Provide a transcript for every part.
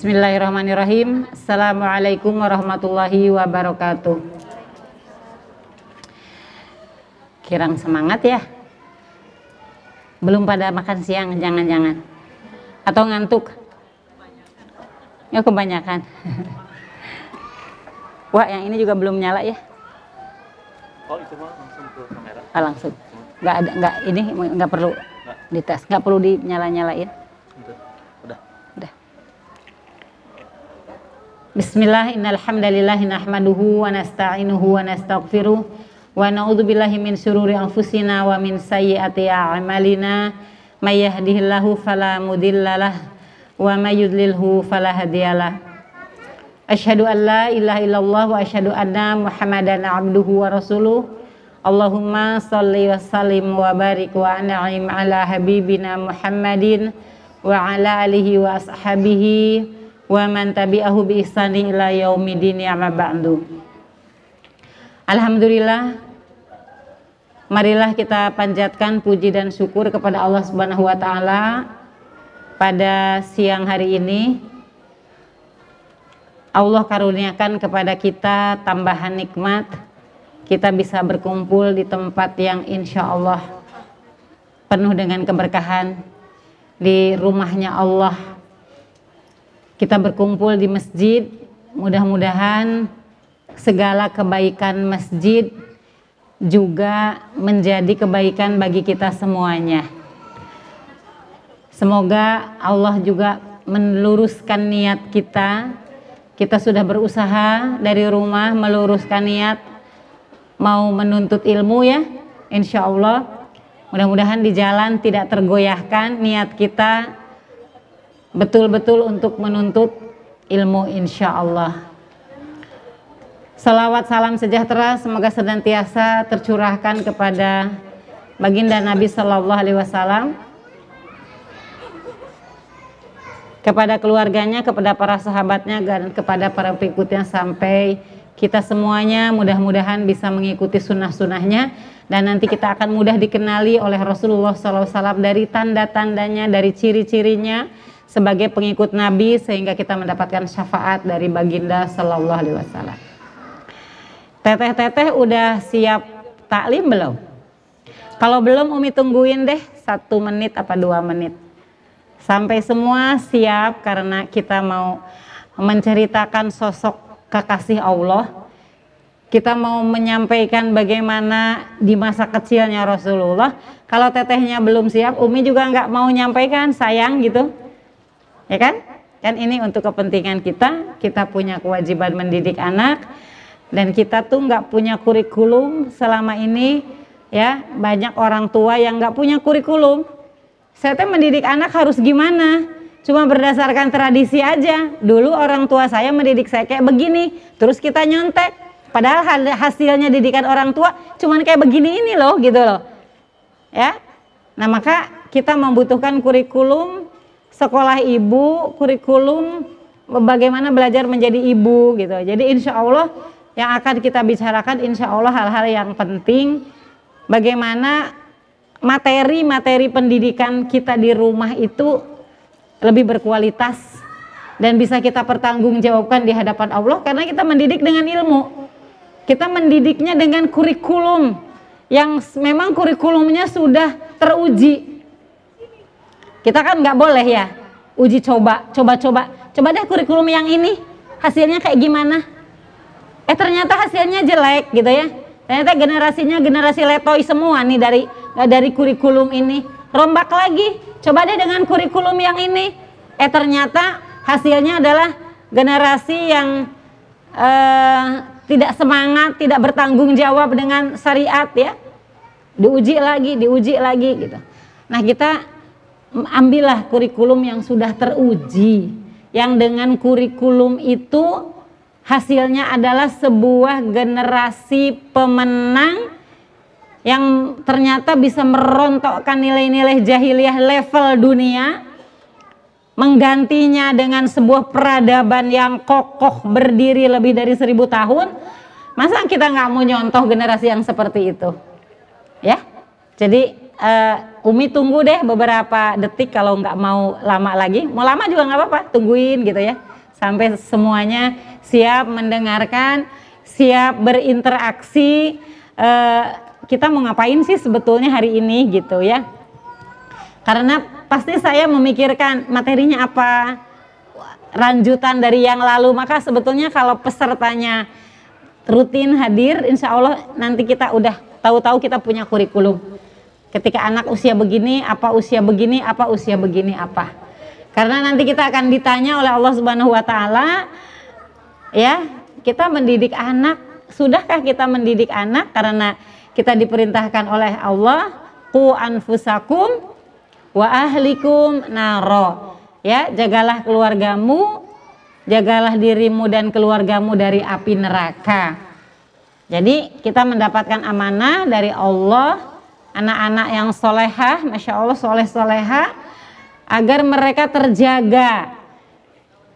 Bismillahirrahmanirrahim. Assalamualaikum warahmatullahi wabarakatuh. Kirang semangat ya. Belum pada makan siang, jangan-jangan. Atau ngantuk? Ya kebanyakan. Wah, yang ini juga belum nyala ya? Oh itu mah langsung ke kamera. Ah, langsung. Nggak ada, nggak ini nggak perlu dites, nggak perlu dinyala-nyalain. Bentar. Udah. Udah. Bismillah, innal hamdalillah nahmaduhu wa nasta'inuhu wa nastaghfiruh wa min syururi anfusina wa min sayyiati a'malina may yahdihillahu wa may yudlilhu fala hadiyalah. Asyhadu illallah wa anna Muhammadan abduhu wa rasuluh. Allahumma salli wa wa barik wa an'im ala habibina Muhammadin wa man tabi'ahu bi ihsani ila yaumidin ya ba'du. Alhamdulillah marilah kita panjatkan puji dan syukur kepada Allah Subhanahu wa taala pada siang hari ini. Allah karuniakan kepada kita tambahan nikmat. Kita bisa berkumpul di tempat yang insya Allah penuh dengan keberkahan. Di rumahnya Allah kita berkumpul di masjid mudah-mudahan segala kebaikan masjid juga menjadi kebaikan bagi kita semuanya. Semoga Allah juga meluruskan niat kita. Kita sudah berusaha dari rumah meluruskan niat. Mau menuntut ilmu ya insya Allah. Mudah-mudahan di jalan tidak tergoyahkan niat kita betul-betul untuk menuntut ilmu insya Allah. Salawat salam sejahtera semoga senantiasa tercurahkan kepada baginda Nabi Shallallahu Alaihi Wasallam kepada keluarganya, kepada para sahabatnya, dan kepada para pengikutnya sampai kita semuanya mudah-mudahan bisa mengikuti sunnah-sunnahnya. Dan nanti kita akan mudah dikenali oleh Rasulullah SAW dari tanda-tandanya, dari ciri-cirinya sebagai pengikut Nabi sehingga kita mendapatkan syafaat dari baginda Sallallahu Alaihi Wasallam. Teteh-teteh udah siap taklim belum? Kalau belum Umi tungguin deh satu menit apa dua menit sampai semua siap karena kita mau menceritakan sosok kekasih Allah kita mau menyampaikan bagaimana di masa kecilnya Rasulullah kalau tetehnya belum siap Umi juga nggak mau nyampaikan sayang gitu ya kan kan ini untuk kepentingan kita kita punya kewajiban mendidik anak dan kita tuh nggak punya kurikulum selama ini ya banyak orang tua yang nggak punya kurikulum saya teh mendidik anak harus gimana? Cuma berdasarkan tradisi aja. Dulu orang tua saya mendidik saya kayak begini, terus kita nyontek. Padahal hasilnya didikan orang tua cuman kayak begini ini loh gitu loh. Ya. Nah, maka kita membutuhkan kurikulum sekolah ibu, kurikulum bagaimana belajar menjadi ibu gitu. Jadi insya Allah yang akan kita bicarakan insya Allah hal-hal yang penting bagaimana materi-materi pendidikan kita di rumah itu lebih berkualitas dan bisa kita pertanggungjawabkan di hadapan Allah karena kita mendidik dengan ilmu. Kita mendidiknya dengan kurikulum yang memang kurikulumnya sudah teruji. Kita kan nggak boleh ya uji coba, coba-coba. Coba deh kurikulum yang ini hasilnya kayak gimana? Eh ternyata hasilnya jelek gitu ya. Ternyata generasinya generasi letoi semua nih dari dari kurikulum ini. Rombak lagi, coba deh dengan kurikulum yang ini. Eh ternyata hasilnya adalah generasi yang eh, tidak semangat, tidak bertanggung jawab dengan syariat ya. Diuji lagi, diuji lagi gitu. Nah kita ambillah kurikulum yang sudah teruji. Yang dengan kurikulum itu hasilnya adalah sebuah generasi pemenang yang ternyata bisa merontokkan nilai-nilai jahiliyah level dunia menggantinya dengan sebuah peradaban yang kokoh berdiri lebih dari seribu tahun masa kita nggak mau nyontoh generasi yang seperti itu ya jadi uh, Umi tunggu deh beberapa detik kalau nggak mau lama lagi mau lama juga nggak apa-apa tungguin gitu ya sampai semuanya siap mendengarkan, siap berinteraksi. Eh, kita mau ngapain sih sebetulnya hari ini gitu ya? Karena pasti saya memikirkan materinya apa, lanjutan dari yang lalu. Maka sebetulnya kalau pesertanya rutin hadir, insya Allah nanti kita udah tahu-tahu kita punya kurikulum. Ketika anak usia begini, apa usia begini, apa usia begini, apa. Karena nanti kita akan ditanya oleh Allah Subhanahu wa taala ya, kita mendidik anak, sudahkah kita mendidik anak karena kita diperintahkan oleh Allah ku anfusakum wa ahlikum naro. Ya, jagalah keluargamu, jagalah dirimu dan keluargamu dari api neraka. Jadi kita mendapatkan amanah dari Allah, anak-anak yang solehah, masya Allah soleh soleha, agar mereka terjaga,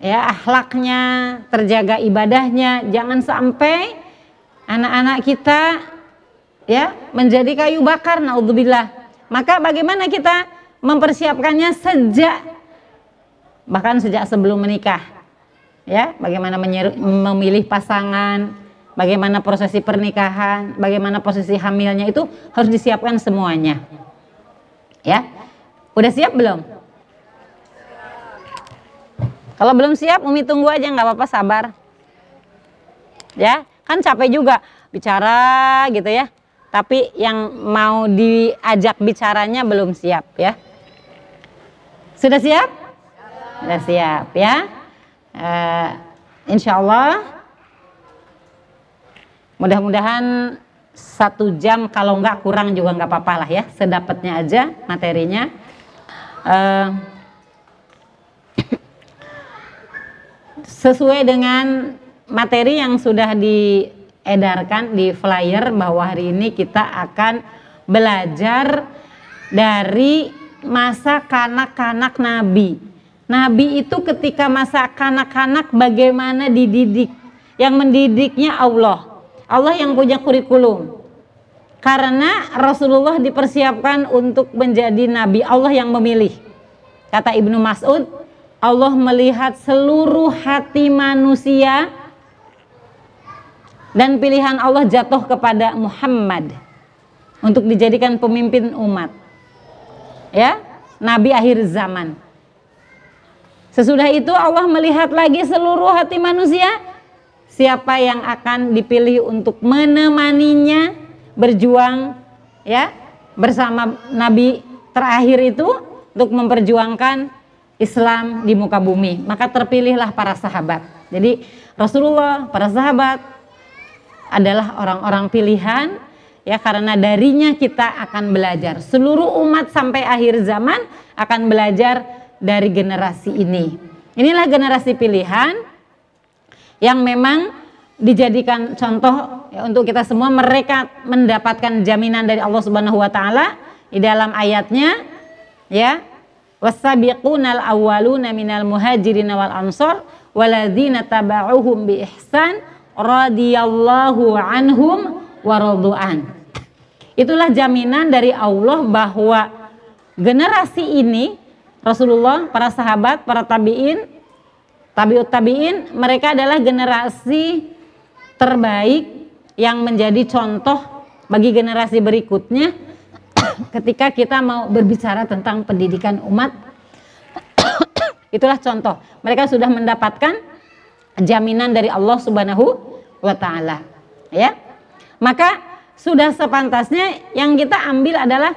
ya akhlaknya, terjaga ibadahnya, jangan sampai anak-anak kita ya menjadi kayu bakar, naudzubillah. Maka bagaimana kita mempersiapkannya sejak bahkan sejak sebelum menikah ya bagaimana memilih pasangan bagaimana prosesi pernikahan bagaimana posisi hamilnya itu harus disiapkan semuanya. Ya. Udah siap belum? Kalau belum siap Umi tunggu aja nggak apa-apa sabar. Ya kan capek juga bicara gitu ya. Tapi yang mau diajak bicaranya belum siap ya. Sudah siap? Sudah siap ya. Uh, insya Allah mudah-mudahan satu jam kalau nggak kurang juga nggak apa-apa lah ya sedapatnya aja materinya uh, sesuai dengan materi yang sudah diedarkan di flyer bahwa hari ini kita akan belajar dari masa kanak-kanak Nabi Nabi itu ketika masa kanak-kanak bagaimana dididik. Yang mendidiknya Allah. Allah yang punya kurikulum. Karena Rasulullah dipersiapkan untuk menjadi nabi. Allah yang memilih. Kata Ibnu Mas'ud, Allah melihat seluruh hati manusia dan pilihan Allah jatuh kepada Muhammad untuk dijadikan pemimpin umat. Ya, nabi akhir zaman. Sesudah itu Allah melihat lagi seluruh hati manusia siapa yang akan dipilih untuk menemaninya berjuang ya bersama nabi terakhir itu untuk memperjuangkan Islam di muka bumi. Maka terpilihlah para sahabat. Jadi Rasulullah, para sahabat adalah orang-orang pilihan ya karena darinya kita akan belajar. Seluruh umat sampai akhir zaman akan belajar dari generasi ini. Inilah generasi pilihan yang memang dijadikan contoh ya, untuk kita semua mereka mendapatkan jaminan dari Allah Subhanahu wa taala di dalam ayatnya ya wasabiqunal awwaluna minal muhajirin wal ansor waladzina taba'uhum bi ihsan radhiyallahu anhum waradu'an. Itulah jaminan dari Allah bahwa generasi ini Rasulullah, para sahabat, para tabiin, tabiut tabiin, mereka adalah generasi terbaik yang menjadi contoh bagi generasi berikutnya ketika kita mau berbicara tentang pendidikan umat. Itulah contoh. Mereka sudah mendapatkan jaminan dari Allah Subhanahu wa taala. Ya. Maka sudah sepantasnya yang kita ambil adalah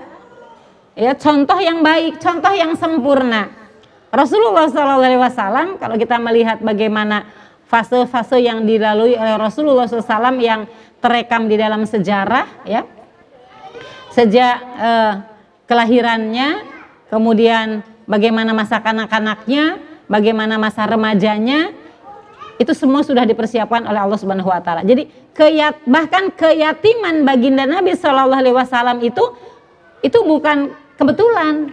ya contoh yang baik, contoh yang sempurna. Rasulullah SAW kalau kita melihat bagaimana fase-fase yang dilalui oleh Rasulullah SAW yang terekam di dalam sejarah ya sejak eh, kelahirannya kemudian bagaimana masa kanak-kanaknya bagaimana masa remajanya itu semua sudah dipersiapkan oleh Allah Subhanahu wa taala. Jadi keyat, bahkan keyatiman baginda Nabi Shallallahu alaihi wasallam itu itu bukan kebetulan.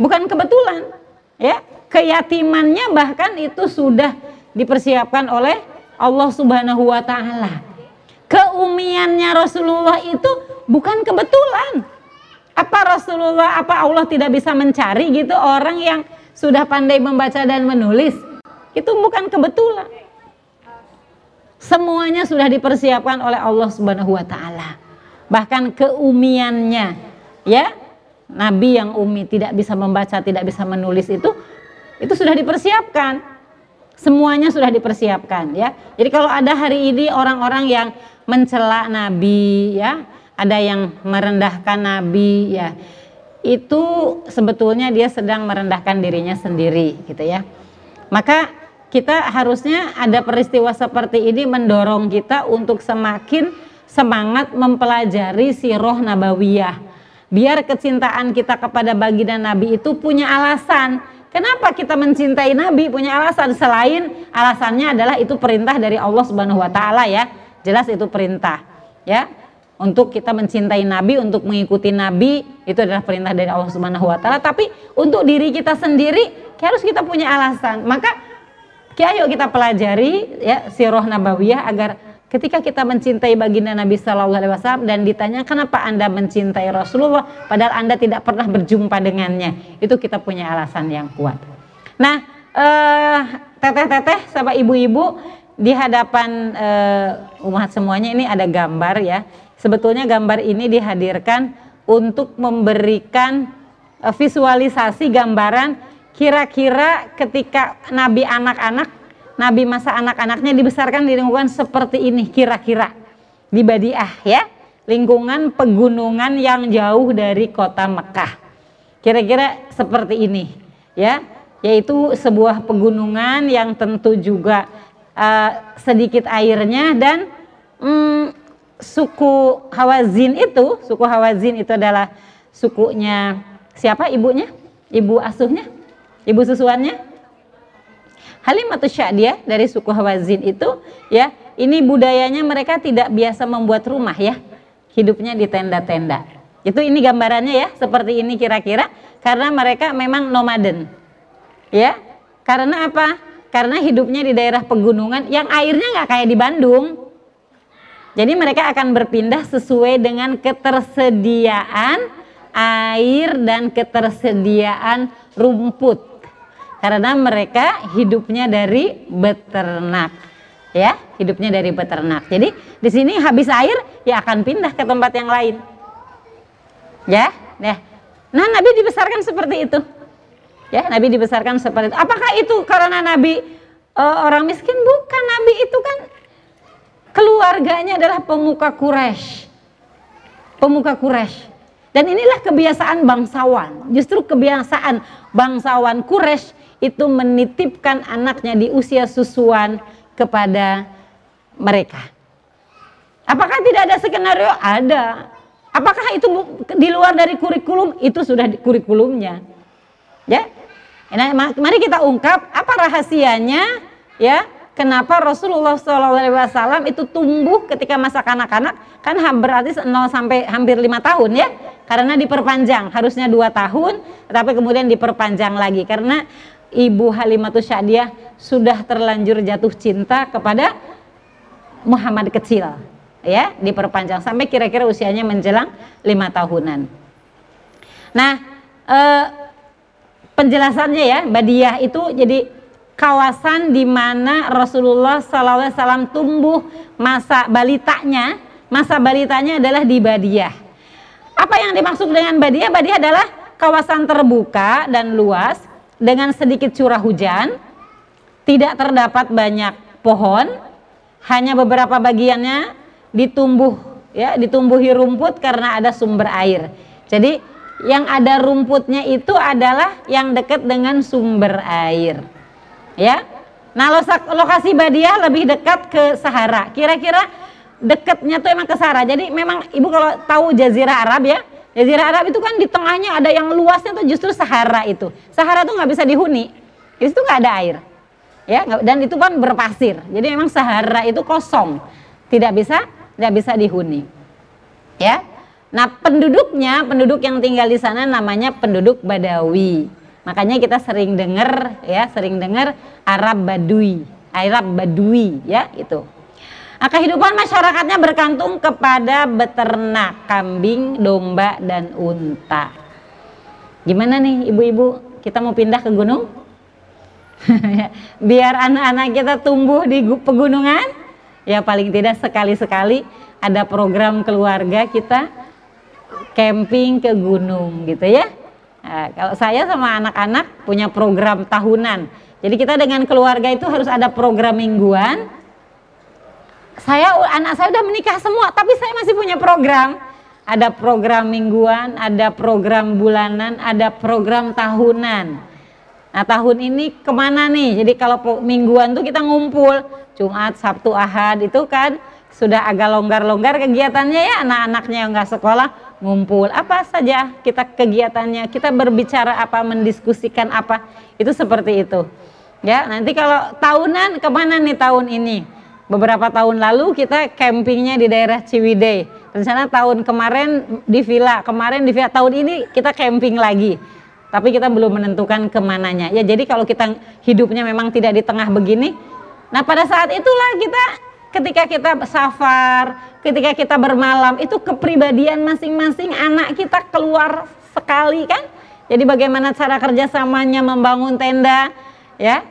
Bukan kebetulan, ya. Keyatimannya bahkan itu sudah dipersiapkan oleh Allah Subhanahu wa taala. Keumiannya Rasulullah itu bukan kebetulan. Apa Rasulullah, apa Allah tidak bisa mencari gitu orang yang sudah pandai membaca dan menulis? itu bukan kebetulan. Semuanya sudah dipersiapkan oleh Allah Subhanahu wa taala. Bahkan keumiannya, ya. Nabi yang umi tidak bisa membaca, tidak bisa menulis itu itu sudah dipersiapkan. Semuanya sudah dipersiapkan, ya. Jadi kalau ada hari ini orang-orang yang mencela nabi, ya, ada yang merendahkan nabi, ya. Itu sebetulnya dia sedang merendahkan dirinya sendiri, gitu ya. Maka kita harusnya ada peristiwa seperti ini mendorong kita untuk semakin semangat mempelajari siroh nabawiyah. Biar kecintaan kita kepada baginda Nabi itu punya alasan. Kenapa kita mencintai Nabi punya alasan selain alasannya adalah itu perintah dari Allah Subhanahu wa taala ya. Jelas itu perintah. Ya. Untuk kita mencintai Nabi, untuk mengikuti Nabi itu adalah perintah dari Allah Subhanahu wa taala, tapi untuk diri kita sendiri harus kita punya alasan. Maka ayo kita pelajari ya sirah nabawiyah agar ketika kita mencintai baginda Nabi Shallallahu Alaihi Wasallam dan ditanya kenapa anda mencintai Rasulullah padahal anda tidak pernah berjumpa dengannya itu kita punya alasan yang kuat. Nah eh, teteh-teteh sama ibu-ibu di hadapan eh, umat semuanya ini ada gambar ya. Sebetulnya gambar ini dihadirkan untuk memberikan eh, visualisasi gambaran kira-kira ketika Nabi anak-anak, Nabi masa anak-anaknya dibesarkan di lingkungan seperti ini kira-kira di Badiah ya, lingkungan pegunungan yang jauh dari kota Mekah. Kira-kira seperti ini ya, yaitu sebuah pegunungan yang tentu juga uh, sedikit airnya dan um, suku Hawazin itu, suku Hawazin itu adalah sukunya siapa ibunya? Ibu asuhnya? ibu susuannya Halimatus Sya'diyah dari suku Hawazin itu ya ini budayanya mereka tidak biasa membuat rumah ya. Hidupnya di tenda-tenda. Itu ini gambarannya ya seperti ini kira-kira karena mereka memang nomaden. Ya karena apa? Karena hidupnya di daerah pegunungan yang airnya nggak kayak di Bandung. Jadi mereka akan berpindah sesuai dengan ketersediaan air dan ketersediaan rumput karena mereka hidupnya dari beternak ya. Hidupnya dari beternak. Jadi di sini habis air ya akan pindah ke tempat yang lain. Ya ya. Nah Nabi dibesarkan seperti itu. Ya Nabi dibesarkan seperti itu. Apakah itu karena Nabi uh, orang miskin? Bukan. Nabi itu kan keluarganya adalah pemuka Quraisy. Pemuka Quraisy. Dan inilah kebiasaan bangsawan. Justru kebiasaan bangsawan Quraisy itu menitipkan anaknya di usia susuan kepada mereka. Apakah tidak ada skenario? Ada. Apakah itu di luar dari kurikulum? Itu sudah di kurikulumnya. Ya. Nah, mari kita ungkap apa rahasianya ya kenapa Rasulullah SAW itu tumbuh ketika masa kanak-kanak kan berarti 0 sampai hampir lima tahun ya karena diperpanjang harusnya dua tahun tapi kemudian diperpanjang lagi karena Ibu Halimatus Syadiah sudah terlanjur jatuh cinta kepada Muhammad kecil ya diperpanjang sampai kira-kira usianya menjelang lima tahunan. Nah eh, penjelasannya ya Badiah itu jadi kawasan di mana Rasulullah SAW tumbuh masa balitanya masa balitanya adalah di Badiah. Apa yang dimaksud dengan Badiah? Badiah adalah kawasan terbuka dan luas dengan sedikit curah hujan, tidak terdapat banyak pohon, hanya beberapa bagiannya ditumbuh ya, ditumbuhi rumput karena ada sumber air. Jadi yang ada rumputnya itu adalah yang dekat dengan sumber air. Ya. Nah, lokasi Badiah lebih dekat ke Sahara. Kira-kira dekatnya tuh emang ke Sahara. Jadi memang Ibu kalau tahu jazirah Arab ya, Jazirah Arab itu kan di tengahnya ada yang luasnya tuh justru Sahara itu. Sahara tuh nggak bisa dihuni. Di situ nggak ada air. Ya, dan itu kan berpasir. Jadi memang Sahara itu kosong. Tidak bisa tidak bisa dihuni. Ya. Nah, penduduknya, penduduk yang tinggal di sana namanya penduduk Badawi. Makanya kita sering dengar ya, sering dengar Arab Badui, Arab Badui ya itu. Nah, kehidupan masyarakatnya bergantung kepada beternak kambing, domba, dan unta. Gimana nih ibu-ibu? Kita mau pindah ke gunung? biar anak-anak kita tumbuh di gu- pegunungan ya paling tidak sekali-sekali ada program keluarga kita camping ke gunung gitu ya Nah, kalau saya sama anak-anak punya program tahunan jadi kita dengan keluarga itu harus ada program mingguan saya anak saya udah menikah semua tapi saya masih punya program. Ada program mingguan ada program bulanan ada program tahunan. Nah tahun ini ke mana nih? Jadi kalau mingguan tuh kita ngumpul Jumat Sabtu Ahad itu kan sudah agak longgar-longgar kegiatannya ya anak-anaknya yang nggak sekolah ngumpul. Apa saja kita kegiatannya? Kita berbicara apa mendiskusikan apa? Itu seperti itu. Ya nanti kalau tahunan ke mana nih tahun ini beberapa tahun lalu kita campingnya di daerah Ciwidey. Rencana tahun kemarin di villa. Kemarin di villa. Tahun ini kita camping lagi. Tapi kita belum menentukan ke mananya. Ya jadi kalau kita hidupnya memang tidak di tengah begini nah pada saat itulah kita ketika kita safar ketika kita bermalam itu kepribadian masing-masing anak kita keluar sekali kan? Jadi bagaimana cara kerjasamanya membangun tenda ya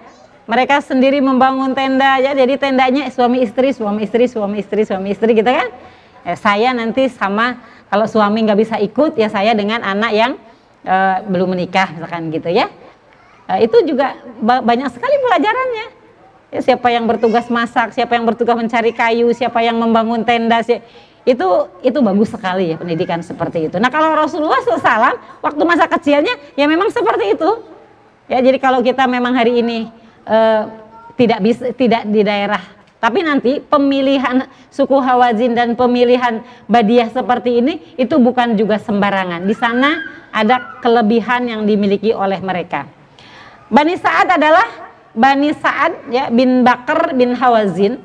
mereka sendiri membangun tenda ya jadi tendanya suami istri suami istri suami istri suami istri gitu kan. Eh, saya nanti sama kalau suami nggak bisa ikut ya saya dengan anak yang eh, belum menikah misalkan gitu ya. Eh, itu juga ba- banyak sekali pelajarannya. Ya, siapa yang bertugas masak siapa yang bertugas mencari kayu siapa yang membangun tenda si- itu itu bagus sekali ya pendidikan seperti itu. Nah kalau Rasulullah SAW waktu masa kecilnya ya memang seperti itu. Ya, jadi kalau kita memang hari ini eh, tidak bisa tidak di daerah, tapi nanti pemilihan suku Hawazin dan pemilihan Badiah seperti ini itu bukan juga sembarangan. Di sana ada kelebihan yang dimiliki oleh mereka. Bani Sa'ad adalah Bani Sa'ad ya bin Bakar bin Hawazin.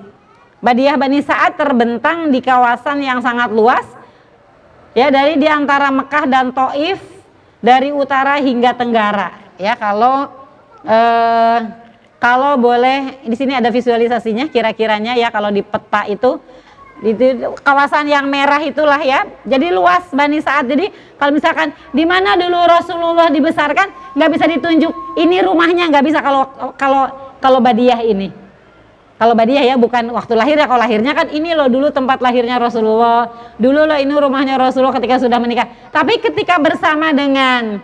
Badiah Bani Sa'ad terbentang di kawasan yang sangat luas ya dari di antara Mekah dan Taif dari utara hingga tenggara ya kalau eh, kalau boleh di sini ada visualisasinya kira-kiranya ya kalau di peta itu. Di kawasan yang merah itulah ya. Jadi luas Bani Saat. Jadi kalau misalkan di mana dulu Rasulullah dibesarkan nggak bisa ditunjuk. Ini rumahnya nggak bisa kalau kalau kalau Badiah ini. Kalau Badiah ya bukan waktu lahir ya. Kalau lahirnya kan ini loh dulu tempat lahirnya Rasulullah. Dulu loh ini rumahnya Rasulullah ketika sudah menikah. Tapi ketika bersama dengan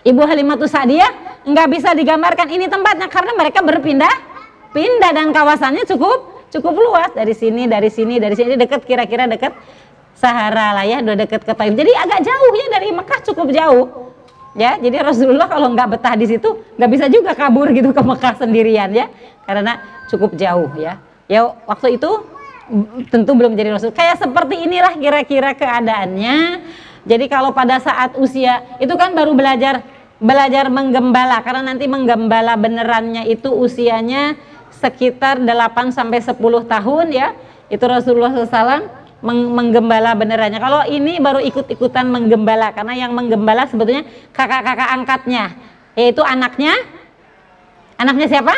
Ibu Halimatus Sa'diyah nggak bisa digambarkan ini tempatnya karena mereka berpindah pindah dan kawasannya cukup cukup luas. Dari sini dari sini dari sini dekat kira-kira dekat Sahara lah ya udah dekat ke Taif jadi agak jauh ya dari Mekah cukup jauh. Ya jadi Rasulullah kalau nggak betah di situ nggak bisa juga kabur gitu ke Mekah sendirian ya. Karena cukup jauh ya. Ya waktu itu tentu belum jadi Rasul. Kayak seperti inilah kira-kira keadaannya. Jadi kalau pada saat usia itu kan baru belajar belajar menggembala karena nanti menggembala benerannya itu usianya sekitar 8 sampai 10 tahun ya. Itu Rasulullah SAW meng- menggembala benerannya. Kalau ini baru ikut-ikutan menggembala karena yang menggembala sebetulnya kakak-kakak angkatnya yaitu anaknya anaknya siapa?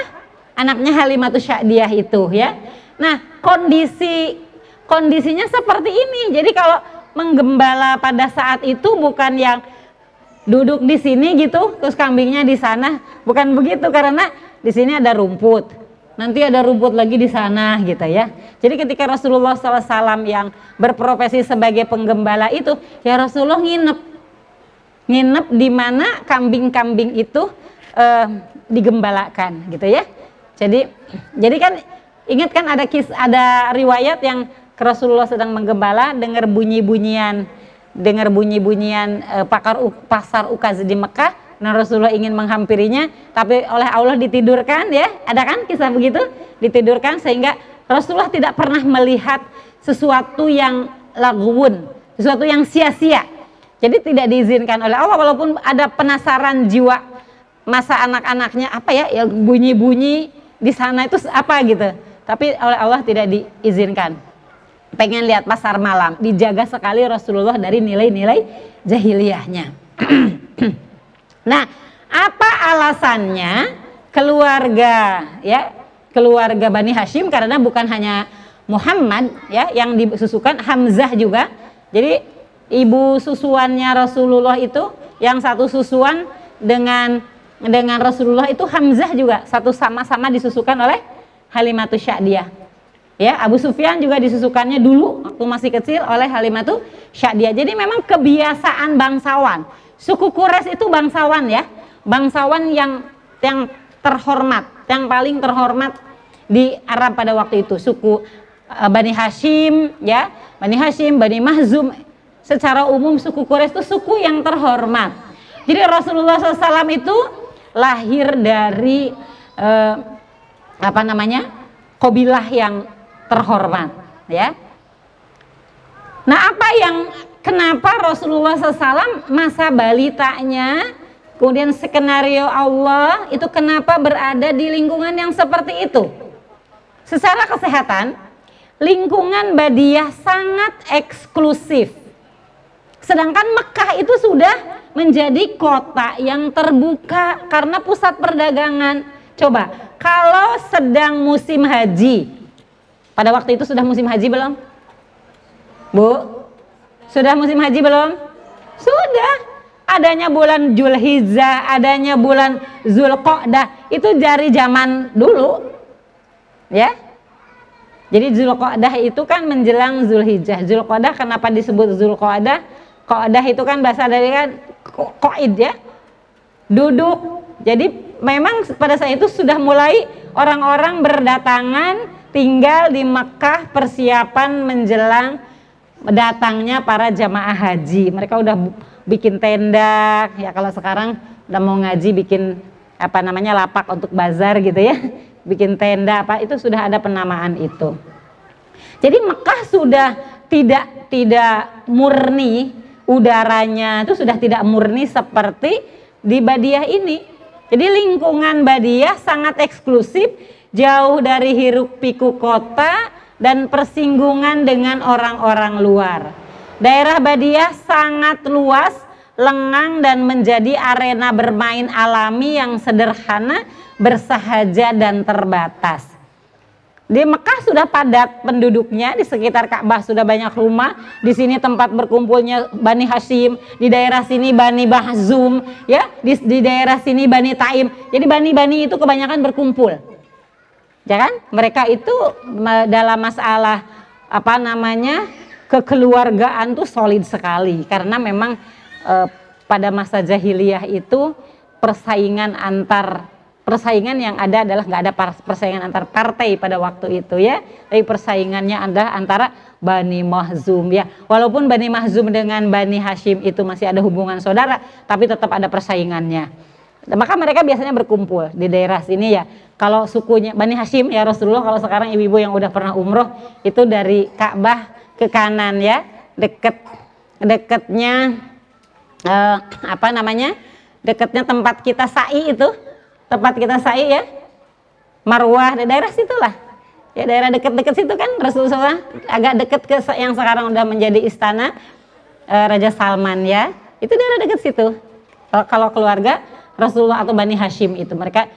Anaknya Halimatus Sya'diyah itu ya. Nah, kondisi kondisinya seperti ini. Jadi kalau menggembala pada saat itu bukan yang duduk di sini gitu, terus kambingnya di sana, bukan begitu karena di sini ada rumput. Nanti ada rumput lagi di sana gitu ya. Jadi ketika Rasulullah SAW yang berprofesi sebagai penggembala itu, ya Rasulullah nginep, nginep di mana kambing-kambing itu eh, digembalakan gitu ya. Jadi, jadi kan ingat kan ada kis, ada riwayat yang Rasulullah sedang menggembala, dengar bunyi-bunyian, dengar bunyi-bunyian eh, pakar pasar ukaz di Mekah. Nah Rasulullah ingin menghampirinya, tapi oleh Allah ditidurkan ya, ada kan kisah begitu? Ditidurkan sehingga Rasulullah tidak pernah melihat sesuatu yang laguun, sesuatu yang sia-sia. Jadi tidak diizinkan oleh Allah walaupun ada penasaran jiwa masa anak-anaknya apa ya, ya bunyi-bunyi di sana itu apa gitu. Tapi oleh Allah tidak diizinkan. Pengen lihat pasar malam, dijaga sekali Rasulullah dari nilai-nilai jahiliyahnya. Nah, apa alasannya keluarga ya keluarga Bani Hashim karena bukan hanya Muhammad ya yang disusukan Hamzah juga. Jadi ibu susuannya Rasulullah itu yang satu susuan dengan dengan Rasulullah itu Hamzah juga satu sama-sama disusukan oleh Halimatus Sya'diyah. Ya, Abu Sufyan juga disusukannya dulu waktu masih kecil oleh Halimatus Sya'diyah. Jadi memang kebiasaan bangsawan. Suku Quraisy itu bangsawan ya. Bangsawan yang yang terhormat, yang paling terhormat di Arab pada waktu itu. Suku uh, Bani Hashim ya, Bani Hashim, Bani Mahzum. Secara umum suku Quraisy itu suku yang terhormat. Jadi Rasulullah SAW itu lahir dari eh, apa namanya kobilah yang terhormat ya. Nah apa yang kenapa Rasulullah SAW masa balitanya kemudian skenario Allah itu kenapa berada di lingkungan yang seperti itu? Secara kesehatan lingkungan Badiah sangat eksklusif. Sedangkan Mekah itu sudah menjadi kota yang terbuka karena pusat perdagangan. Coba, kalau sedang musim haji, pada waktu itu sudah musim haji belum? Bu, sudah musim haji belum? Sudah. Adanya bulan Julhijjah, adanya bulan Zulqa'dah, itu dari zaman dulu. Ya. Jadi Zulqa'dah itu kan menjelang Zulhijjah. Zulqa'dah kenapa disebut Zulqa'dah? Qa'dah itu kan bahasa dari kan koid ya duduk jadi memang pada saat itu sudah mulai orang-orang berdatangan tinggal di Mekah persiapan menjelang datangnya para jamaah haji. Mereka udah bikin tenda ya kalau sekarang udah mau ngaji bikin apa namanya lapak untuk bazar gitu ya. Bikin tenda apa itu sudah ada penamaan itu. Jadi Mekah sudah tidak tidak murni udaranya itu sudah tidak murni seperti di Badiah ini. Jadi lingkungan Badiah sangat eksklusif, jauh dari hiruk pikuk kota dan persinggungan dengan orang-orang luar. Daerah Badiah sangat luas, lengang dan menjadi arena bermain alami yang sederhana, bersahaja dan terbatas. Di Mekah sudah padat penduduknya, di sekitar Ka'bah sudah banyak rumah. Di sini tempat berkumpulnya Bani Hashim, di daerah sini Bani Bahzum, ya, di, di daerah sini Bani Taim. Jadi bani-bani itu kebanyakan berkumpul. Ya kan? Mereka itu dalam masalah apa namanya? kekeluargaan tuh solid sekali karena memang eh, pada masa jahiliyah itu persaingan antar persaingan yang ada adalah nggak ada persaingan antar partai pada waktu itu ya tapi persaingannya adalah antara Bani Mahzum ya walaupun Bani Mahzum dengan Bani Hashim itu masih ada hubungan saudara tapi tetap ada persaingannya maka mereka biasanya berkumpul di daerah sini ya. Kalau sukunya Bani Hashim ya Rasulullah kalau sekarang ibu-ibu yang udah pernah umroh itu dari Ka'bah ke kanan ya. Deket deketnya eh, apa namanya? Deketnya tempat kita sa'i itu. Tempat kita sa'i ya. Marwah di daerah situlah. Ya daerah dekat-dekat situ kan Rasulullah agak dekat ke yang sekarang udah menjadi istana e, Raja Salman ya. Itu daerah dekat situ. Kalau keluarga Rasulullah atau Bani Hashim itu mereka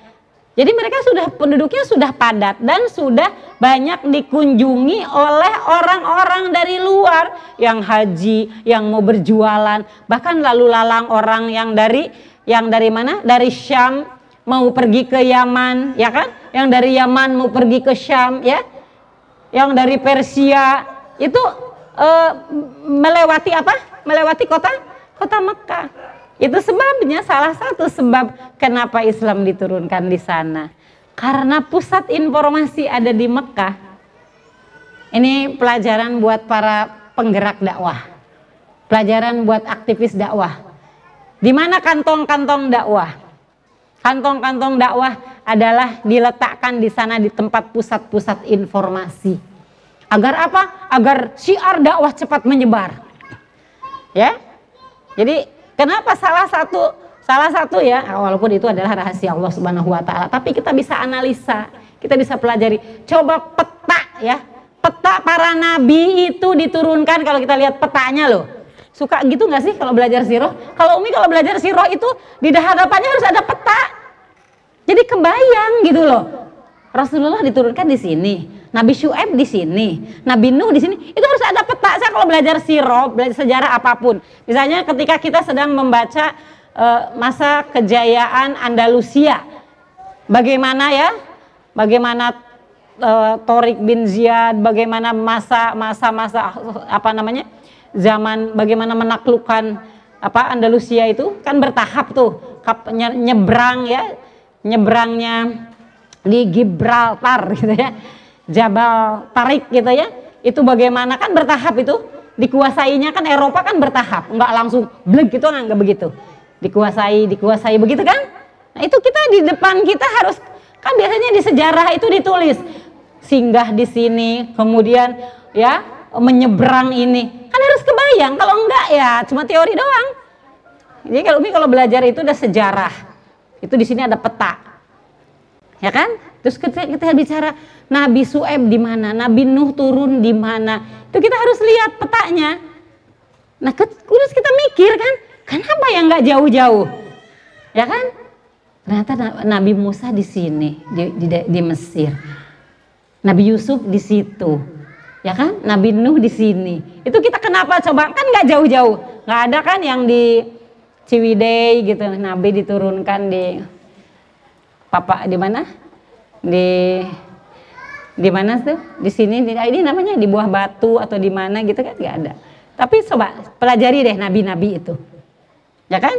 jadi mereka sudah penduduknya sudah padat dan sudah banyak dikunjungi oleh orang-orang dari luar yang haji, yang mau berjualan, bahkan lalu lalang orang yang dari yang dari mana? Dari Syam, mau pergi ke Yaman, ya kan? Yang dari Yaman mau pergi ke Syam, ya. Yang dari Persia itu uh, melewati apa? Melewati kota kota Mekah. Itu sebabnya salah satu sebab kenapa Islam diturunkan di sana. Karena pusat informasi ada di Mekah. Ini pelajaran buat para penggerak dakwah. Pelajaran buat aktivis dakwah. Di mana kantong-kantong dakwah? Kantong-kantong dakwah adalah diletakkan di sana di tempat pusat-pusat informasi. Agar apa? Agar syiar dakwah cepat menyebar. Ya. Jadi kenapa salah satu salah satu ya walaupun itu adalah rahasia Allah Subhanahu wa taala, tapi kita bisa analisa, kita bisa pelajari. Coba peta ya. Peta para nabi itu diturunkan kalau kita lihat petanya loh. Suka gitu nggak sih kalau belajar siroh? Kalau Umi kalau belajar siroh itu di hadapannya harus ada peta. Jadi kebayang gitu loh. Rasulullah diturunkan di sini, Nabi Syuaib di sini, Nabi Nuh di sini. Itu harus ada peta. Saya kalau belajar siroh, belajar sejarah apa pun. Misalnya ketika kita sedang membaca eh, masa kejayaan Andalusia. Bagaimana ya? Bagaimana eh, Torik bin Ziyad, bagaimana masa masa masa apa namanya? zaman bagaimana menaklukkan apa Andalusia itu kan bertahap tuh nyebrang ya nyebrangnya di Gibraltar gitu ya. Jabal Tarik gitu ya. Itu bagaimana? Kan bertahap itu. Dikuasainya kan Eropa kan bertahap. Nggak langsung bleg gitu kan nggak begitu. Dikuasai dikuasai begitu kan? Nah itu kita di depan kita harus kan biasanya di sejarah itu ditulis. Singgah di sini kemudian ya menyeberang ini. Kan harus kebayang kalau enggak ya cuma teori doang. Jadi kalau Umi kalau belajar itu udah sejarah. Itu di sini ada peta ya kan? Terus ketika kita bicara Nabi Su'eb di mana? Nabi Nuh turun di mana? Itu kita harus lihat petanya. Nah terus kita mikir kan kenapa yang nggak jauh-jauh? Ya kan? Ternyata Na- Nabi Musa di sini di, di, di Mesir. Nabi Yusuf di situ. Ya kan? Nabi Nuh di sini. Itu kita kenapa coba? Kan nggak jauh-jauh. Nggak ada kan yang di Ciwidey gitu. Nabi diturunkan di Papa di mana? Di di mana tuh? Di sini di ini namanya di buah batu atau di mana gitu kan? Nggak ada. Tapi coba pelajari deh nabi-nabi itu. Ya kan?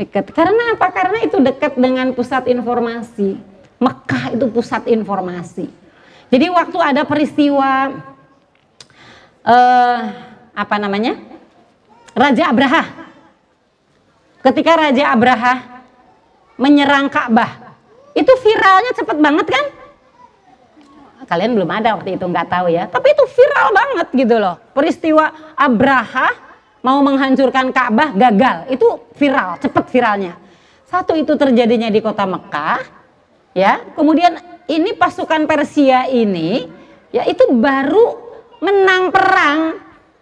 Dekat. Karena apa? Karena itu dekat dengan pusat informasi. Mekah itu pusat informasi. Jadi waktu ada peristiwa eh apa namanya? Raja Abraha. Ketika Raja Abraha menyerang Ka'bah itu viralnya cepet banget kan? Kalian belum ada waktu itu nggak tahu ya. Tapi itu viral banget gitu loh. Peristiwa Abraha mau menghancurkan Ka'bah gagal. Itu viral cepet viralnya. Satu itu terjadinya di kota Mekah ya. Kemudian ini pasukan Persia ini ya itu baru menang perang.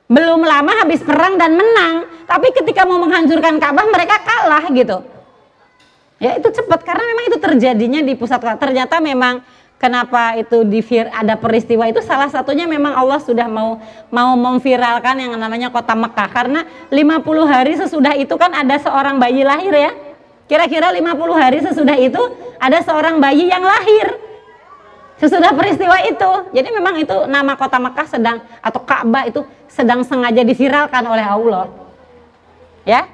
Belum lama habis perang dan menang. Tapi ketika mau menghancurkan Ka'bah mereka kalah gitu Ya itu cepat karena memang itu terjadinya di pusat kota. Ternyata memang kenapa itu di ada peristiwa itu salah satunya memang Allah sudah mau mau memviralkan yang namanya kota Mekah karena 50 hari sesudah itu kan ada seorang bayi lahir ya. Kira-kira 50 hari sesudah itu ada seorang bayi yang lahir. Sesudah peristiwa itu. Jadi memang itu nama kota Mekah sedang atau Ka'bah itu sedang sengaja diviralkan oleh Allah. Ya.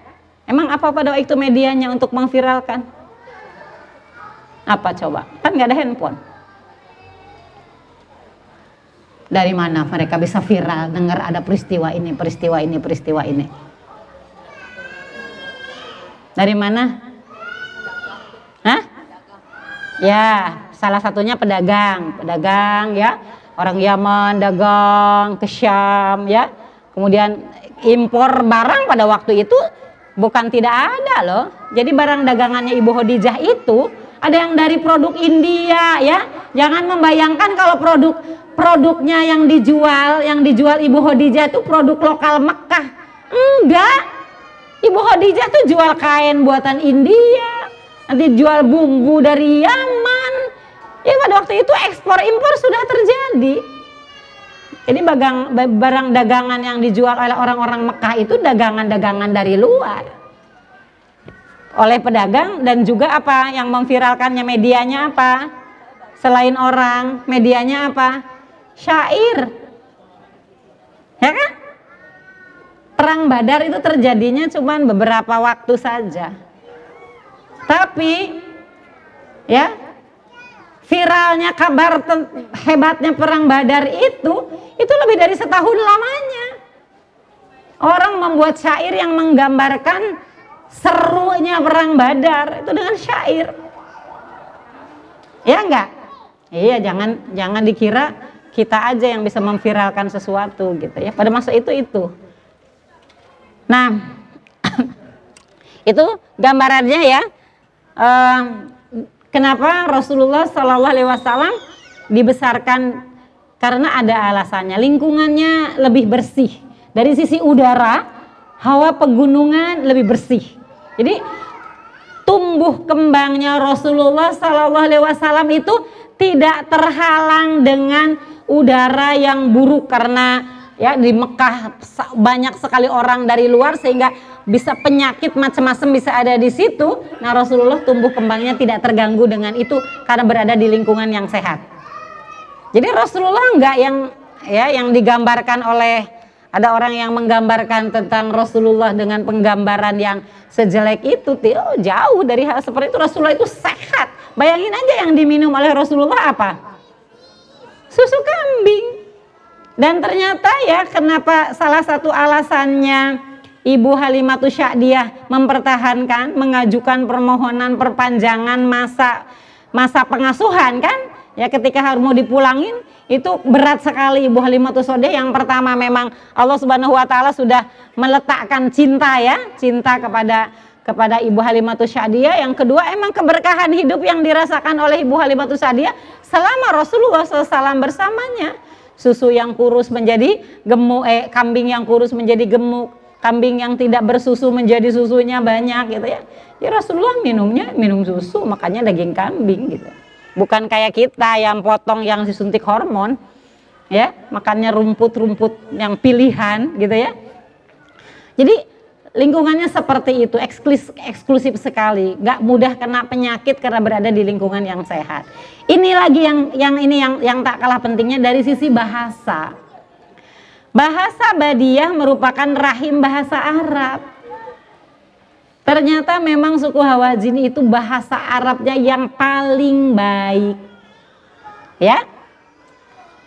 Emang apa pada waktu itu medianya untuk mengviralkan? Apa coba? Kan nggak ada handphone. Dari mana mereka bisa viral dengar ada peristiwa ini, peristiwa ini, peristiwa ini? Dari mana? Hah? Ya, salah satunya pedagang, pedagang ya, orang Yaman dagang ke Syam ya. Kemudian impor barang pada waktu itu bukan tidak ada loh. Jadi barang dagangannya Ibu Khadijah itu ada yang dari produk India ya. Jangan membayangkan kalau produk produknya yang dijual, yang dijual Ibu Khadijah itu produk lokal Mekah. Enggak. Ibu Khadijah tuh jual kain buatan India, nanti jual bumbu dari Yaman. Ya pada waktu itu ekspor impor sudah terjadi. Jadi bagang, barang dagangan yang dijual oleh orang-orang Mekah itu dagangan-dagangan dari luar. Oleh pedagang dan juga apa yang memviralkannya medianya apa? Selain orang, medianya apa? Syair. Ya kan? Perang Badar itu terjadinya cuma beberapa waktu saja. Tapi ya viralnya kabar hebatnya perang Badar itu itu lebih dari setahun lamanya. Orang membuat syair yang menggambarkan serunya perang Badar itu dengan syair. Ya enggak? Iya, jangan jangan dikira kita aja yang bisa memviralkan sesuatu gitu ya. Pada masa itu itu. Nah, itu gambarannya ya. Eh, kenapa Rasulullah Shallallahu Alaihi Wasallam dibesarkan karena ada alasannya. Lingkungannya lebih bersih dari sisi udara, hawa pegunungan lebih bersih. Jadi tumbuh kembangnya Rasulullah Shallallahu Alaihi Wasallam itu tidak terhalang dengan udara yang buruk karena ya di Mekah banyak sekali orang dari luar sehingga bisa penyakit macam-macam bisa ada di situ. Nah, Rasulullah tumbuh kembangnya tidak terganggu dengan itu karena berada di lingkungan yang sehat. Jadi Rasulullah enggak yang ya yang digambarkan oleh ada orang yang menggambarkan tentang Rasulullah dengan penggambaran yang sejelek itu, oh, jauh dari hal seperti itu. Rasulullah itu sehat. Bayangin aja yang diminum oleh Rasulullah apa? Susu kambing. Dan ternyata ya kenapa salah satu alasannya Ibu Halimatus Sya'diyah mempertahankan, mengajukan permohonan perpanjangan masa masa pengasuhan kan? Ya ketika harus mau dipulangin itu berat sekali Ibu Halimatus Sya'diyah. Yang pertama memang Allah Subhanahu wa taala sudah meletakkan cinta ya, cinta kepada kepada Ibu Halimatus Sya'diyah. Yang kedua emang keberkahan hidup yang dirasakan oleh Ibu Halimatus Sya'diyah selama Rasulullah SAW bersamanya. Susu yang kurus menjadi gemuk, eh kambing yang kurus menjadi gemuk, kambing yang tidak bersusu menjadi susunya banyak gitu ya. Ya Rasulullah minumnya minum susu makanya daging kambing gitu. Bukan kayak kita yang potong yang disuntik hormon ya, makannya rumput-rumput yang pilihan gitu ya. Jadi lingkungannya seperti itu eksklusif, eksklusif sekali nggak mudah kena penyakit karena berada di lingkungan yang sehat ini lagi yang yang ini yang yang tak kalah pentingnya dari sisi bahasa Bahasa Badiah merupakan rahim bahasa Arab. Ternyata memang suku Hawazin itu bahasa Arabnya yang paling baik. Ya.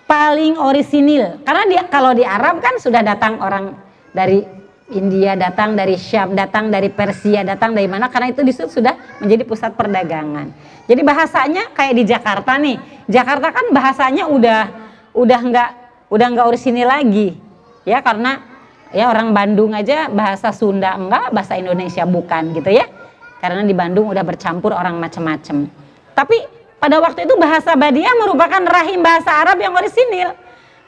Paling orisinil. Karena dia kalau di Arab kan sudah datang orang dari India, datang dari Syam, datang dari Persia, datang dari mana karena itu di situ sudah menjadi pusat perdagangan. Jadi bahasanya kayak di Jakarta nih. Jakarta kan bahasanya udah udah nggak udah nggak orisinil lagi ya karena ya orang Bandung aja bahasa Sunda enggak bahasa Indonesia bukan gitu ya. Karena di Bandung udah bercampur orang macam-macam tapi pada waktu itu bahasa Badiah merupakan rahim bahasa Arab yang orisinil.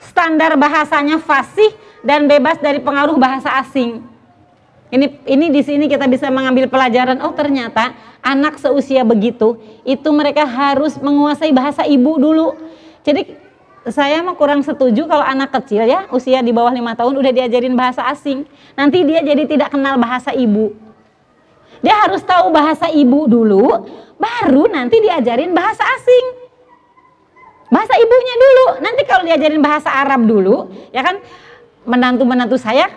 Standar bahasanya fasih dan bebas dari pengaruh bahasa asing. Ini ini di sini kita bisa mengambil pelajaran oh ternyata anak seusia begitu itu mereka harus menguasai bahasa ibu dulu. Jadi saya mah kurang setuju kalau anak kecil ya usia di bawah lima tahun udah diajarin bahasa asing. Nanti dia jadi tidak kenal bahasa ibu. Dia harus tahu bahasa ibu dulu baru nanti diajarin bahasa asing. Bahasa ibunya dulu. Nanti kalau diajarin bahasa Arab dulu ya kan menantu-menantu saya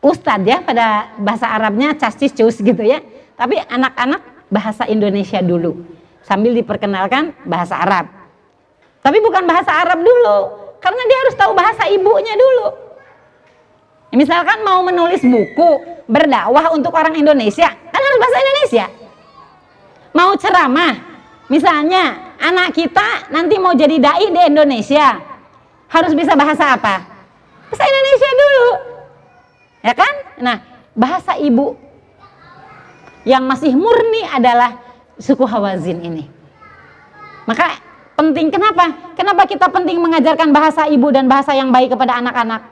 ustadz ya pada bahasa Arabnya cascis cus gitu ya. Tapi anak-anak bahasa Indonesia dulu sambil diperkenalkan bahasa Arab tapi bukan bahasa Arab dulu, karena dia harus tahu bahasa ibunya dulu. Misalkan mau menulis buku berdakwah untuk orang Indonesia, kan harus bahasa Indonesia. Mau ceramah, misalnya anak kita nanti mau jadi dai di Indonesia, harus bisa bahasa apa? Bahasa Indonesia dulu. Ya kan? Nah, bahasa ibu yang masih murni adalah suku Hawazin ini. Maka Penting kenapa? Kenapa kita penting mengajarkan bahasa ibu dan bahasa yang baik kepada anak-anak?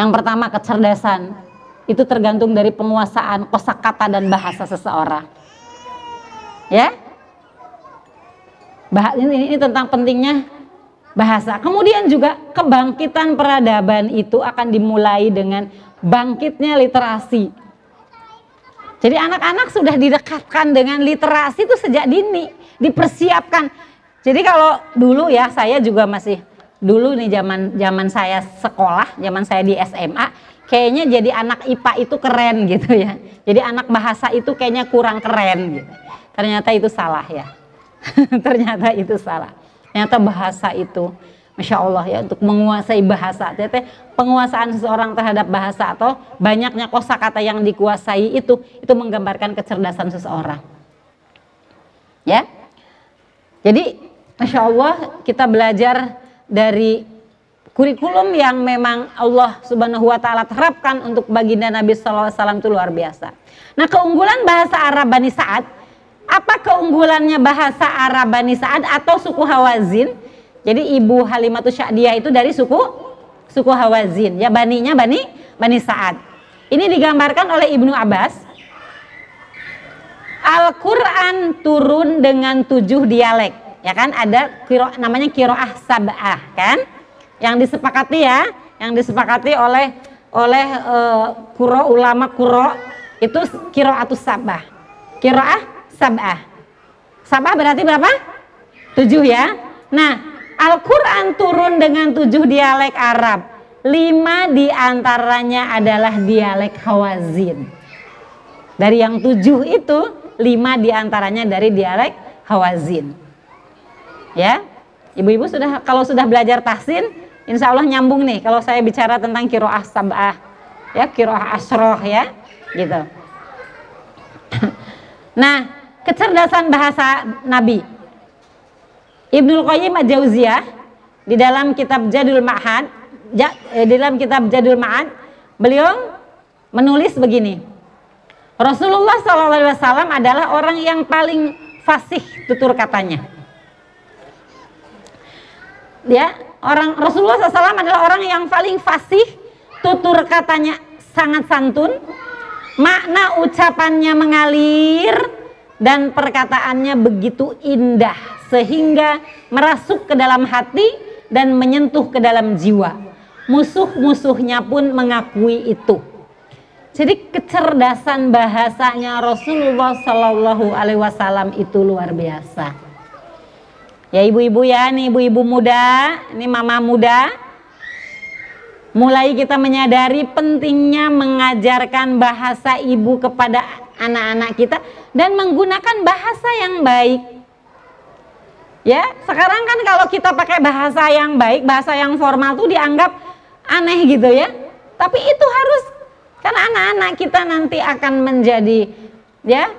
Yang pertama kecerdasan. Itu tergantung dari penguasaan kosakata dan bahasa seseorang. Ya? Bah ini, ini tentang pentingnya bahasa. Kemudian juga kebangkitan peradaban itu akan dimulai dengan bangkitnya literasi. Jadi anak-anak sudah didekatkan dengan literasi itu sejak dini, dipersiapkan jadi kalau dulu ya saya juga masih dulu nih zaman zaman saya sekolah, zaman saya di SMA, kayaknya jadi anak IPA itu keren gitu ya. Jadi anak bahasa itu kayaknya kurang keren gitu. Ternyata itu salah ya. Ternyata itu salah. Ternyata bahasa itu Masya Allah ya untuk menguasai bahasa. Ternyata penguasaan seseorang terhadap bahasa atau banyaknya kosakata yang dikuasai itu itu menggambarkan kecerdasan seseorang. Ya. Jadi Masya Allah kita belajar dari kurikulum yang memang Allah Subhanahu wa taala terapkan untuk baginda Nabi wasallam itu luar biasa. Nah, keunggulan bahasa Arab Bani Sa'ad apa keunggulannya bahasa Arab Bani Sa'ad atau suku Hawazin? Jadi ibu Halimatus Sya'diyah itu dari suku suku Hawazin. Ya baninya Bani Bani Sa'ad. Ini digambarkan oleh Ibnu Abbas. Al-Quran turun dengan tujuh dialek ya kan ada kiro, namanya kiroah sabah kan yang disepakati ya yang disepakati oleh oleh uh, kuro ulama kuro itu kiroatus sabah. Kiroah sabah. Sabah berarti berapa? Tujuh ya. Nah, Al-Quran turun dengan tujuh dialek Arab. Lima di antaranya adalah dialek Hawazin. Dari yang tujuh itu, lima di antaranya dari dialek Hawazin. Ya, ibu-ibu sudah kalau sudah belajar tahsin, insya Allah nyambung nih. Kalau saya bicara tentang kiroah sabah, ya kiroah asroh ya, gitu. nah, kecerdasan bahasa Nabi. Ibnul Qayyim Al-Jauziyah di dalam kitab Jadul Ma'ad, eh, di dalam kitab Jadul Ma'ad, beliau menulis begini. Rasulullah SAW adalah orang yang paling fasih tutur katanya. Ya, orang Rasulullah SAW adalah orang yang paling fasih, tutur katanya sangat santun, makna ucapannya mengalir, dan perkataannya begitu indah sehingga merasuk ke dalam hati dan menyentuh ke dalam jiwa. Musuh-musuhnya pun mengakui itu. Jadi kecerdasan bahasanya Rasulullah Shallallahu Alaihi Wasallam itu luar biasa. Ya ibu-ibu ya, nih ibu-ibu muda, ini mama muda, mulai kita menyadari pentingnya mengajarkan bahasa ibu kepada anak-anak kita dan menggunakan bahasa yang baik. Ya, sekarang kan kalau kita pakai bahasa yang baik, bahasa yang formal tuh dianggap aneh gitu ya. Tapi itu harus karena anak-anak kita nanti akan menjadi ya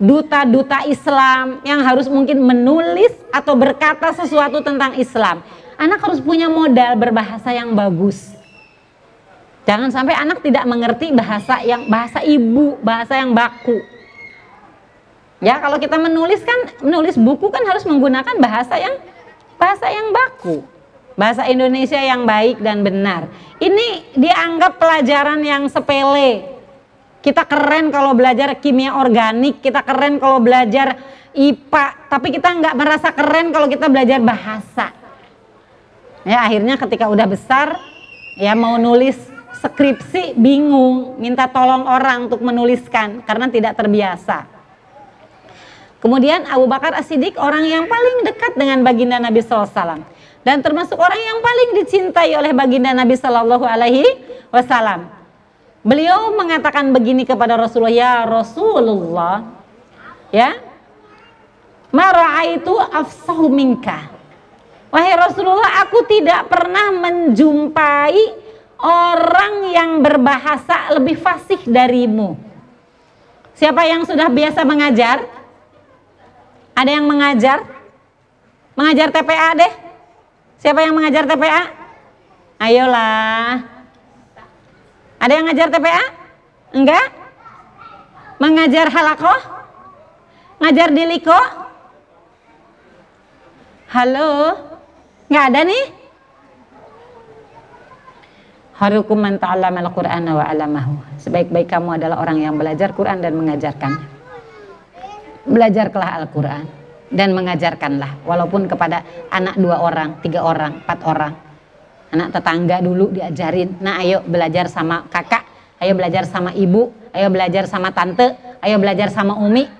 duta-duta Islam yang harus mungkin menulis atau berkata sesuatu tentang Islam. Anak harus punya modal berbahasa yang bagus. Jangan sampai anak tidak mengerti bahasa yang bahasa ibu, bahasa yang baku. Ya, kalau kita menulis kan menulis buku kan harus menggunakan bahasa yang bahasa yang baku. Bahasa Indonesia yang baik dan benar. Ini dianggap pelajaran yang sepele. Kita keren kalau belajar kimia organik, kita keren kalau belajar IPA, tapi kita nggak merasa keren kalau kita belajar bahasa. Ya, akhirnya ketika udah besar ya mau nulis skripsi bingung, minta tolong orang untuk menuliskan karena tidak terbiasa. Kemudian Abu Bakar As-Siddiq orang yang paling dekat dengan baginda Nabi SAW dan termasuk orang yang paling dicintai oleh baginda Nabi Shallallahu Alaihi Wasallam. Beliau mengatakan begini kepada Rasulullah, ya Rasulullah, ya, marah itu afsahu minka. Wahai Rasulullah, aku tidak pernah menjumpai orang yang berbahasa lebih fasih darimu. Siapa yang sudah biasa mengajar? Ada yang mengajar? Mengajar TPA deh. Siapa yang mengajar TPA? Ayolah. Ada yang ngajar TPA? Enggak? Mengajar halakoh? Ngajar di liko? Halo? Enggak ada nih? Harukum man ta'allama al-Qur'an wa 'allamahu. Sebaik-baik kamu adalah orang yang belajar Quran dan mengajarkan. Belajarlah Al-Quran dan mengajarkanlah walaupun kepada anak dua orang, tiga orang, empat orang. Anak tetangga dulu diajarin. Nah, ayo belajar sama kakak, ayo belajar sama ibu, ayo belajar sama tante, ayo belajar sama umi.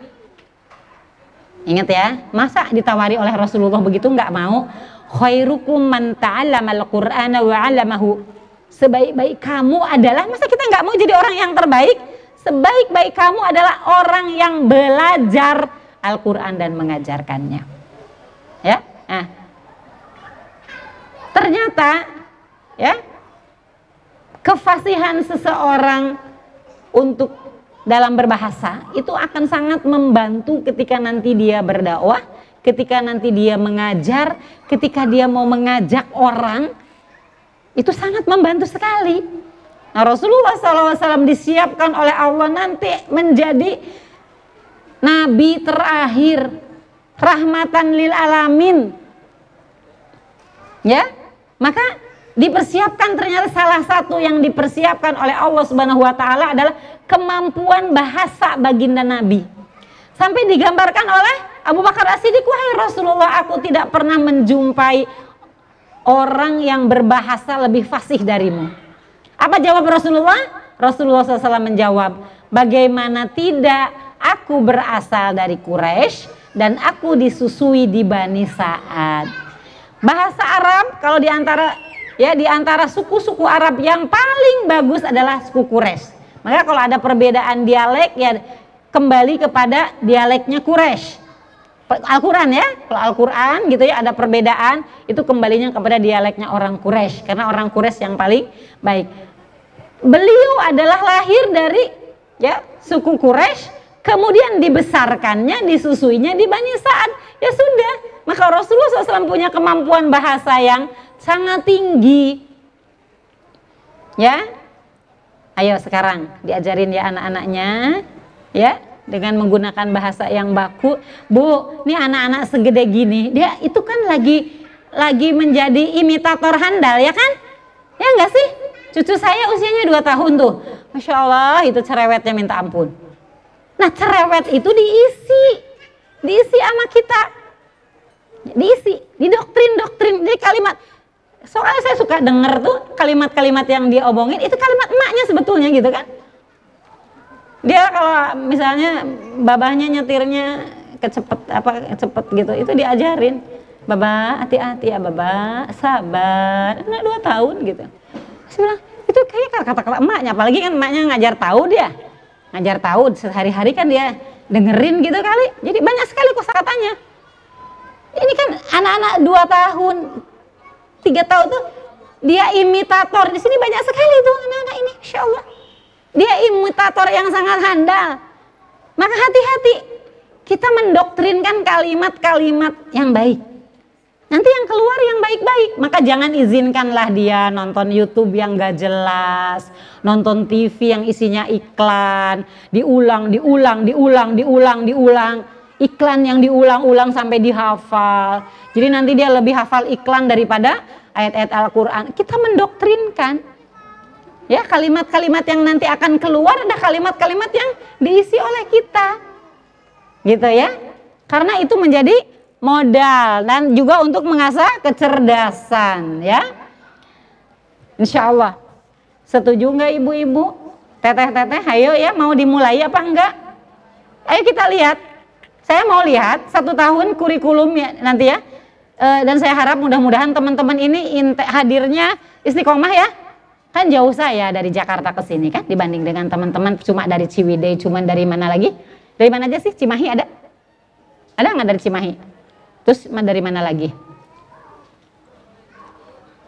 Ingat ya, masa ditawari oleh Rasulullah begitu nggak mau? Khairukum man ta'allama al-Qur'ana wa 'allamahu sebaik-baik kamu adalah masa kita nggak mau jadi orang yang terbaik sebaik-baik kamu adalah orang yang belajar Al-Quran dan mengajarkannya ya nah ternyata ya kefasihan seseorang untuk dalam berbahasa itu akan sangat membantu ketika nanti dia berdakwah ketika nanti dia mengajar ketika dia mau mengajak orang itu sangat membantu sekali. Nah Rasulullah SAW disiapkan oleh Allah nanti menjadi nabi terakhir rahmatan lil alamin. Ya, maka dipersiapkan ternyata salah satu yang dipersiapkan oleh Allah Subhanahu wa taala adalah kemampuan bahasa baginda Nabi. Sampai digambarkan oleh Abu Bakar As-Siddiq, "Wahai Rasulullah, aku tidak pernah menjumpai orang yang berbahasa lebih fasih darimu. Apa jawab Rasulullah? Rasulullah SAW menjawab, bagaimana tidak aku berasal dari Quraisy dan aku disusui di Bani Sa'ad. Bahasa Arab kalau di antara ya di antara suku-suku Arab yang paling bagus adalah suku Quraisy. Maka kalau ada perbedaan dialek ya kembali kepada dialeknya Quraisy. Al-Quran ya, kalau Al-Quran gitu ya ada perbedaan itu kembalinya kepada dialeknya orang Quraisy karena orang Quraisy yang paling baik beliau adalah lahir dari ya suku Quraisy, kemudian dibesarkannya, disusuinya di Bani Sa'ad. Ya sudah, maka Rasulullah SAW punya kemampuan bahasa yang sangat tinggi. Ya, ayo sekarang diajarin ya anak-anaknya, ya dengan menggunakan bahasa yang baku. Bu, ini anak-anak segede gini, dia itu kan lagi lagi menjadi imitator handal ya kan? Ya enggak sih? Cucu saya usianya 2 tahun tuh. Masya Allah itu cerewetnya minta ampun. Nah cerewet itu diisi. Diisi sama kita. Diisi, didoktrin-doktrin. Jadi kalimat, soalnya saya suka denger tuh kalimat-kalimat yang dia omongin, itu kalimat emaknya sebetulnya gitu kan. Dia kalau misalnya babahnya nyetirnya kecepet apa cepet gitu, itu diajarin. Baba, hati-hati ya baba, sabar. Anak dua tahun gitu. Saya bilang, itu kayak kata-kata emaknya, apalagi kan emaknya ngajar tahu dia. Ngajar tahu sehari-hari kan dia dengerin gitu kali. Jadi banyak sekali kosakatanya. Ini kan anak-anak dua tahun, tiga tahun tuh dia imitator. Di sini banyak sekali tuh anak-anak ini, insya Allah. Dia imitator yang sangat handal. Maka hati-hati, kita mendoktrinkan kalimat-kalimat yang baik. Nanti yang keluar yang baik-baik, maka jangan izinkanlah dia nonton YouTube yang gak jelas, nonton TV yang isinya iklan, diulang, diulang, diulang, diulang, diulang, iklan yang diulang-ulang sampai dihafal. Jadi nanti dia lebih hafal iklan daripada ayat-ayat Al-Quran. Kita mendoktrinkan, ya kalimat-kalimat yang nanti akan keluar ada kalimat-kalimat yang diisi oleh kita, gitu ya. Karena itu menjadi modal dan juga untuk mengasah kecerdasan ya. Insya Allah. Setuju nggak ibu-ibu? Teteh-teteh, ayo ya mau dimulai apa enggak? Ayo kita lihat. Saya mau lihat satu tahun kurikulum ya nanti ya. E, dan saya harap mudah-mudahan teman-teman ini hadirnya istiqomah ya. Kan jauh saya dari Jakarta ke sini kan dibanding dengan teman-teman cuma dari Ciwidey, cuma dari mana lagi? Dari mana aja sih? Cimahi ada? Ada nggak dari Cimahi? Terus dari mana lagi?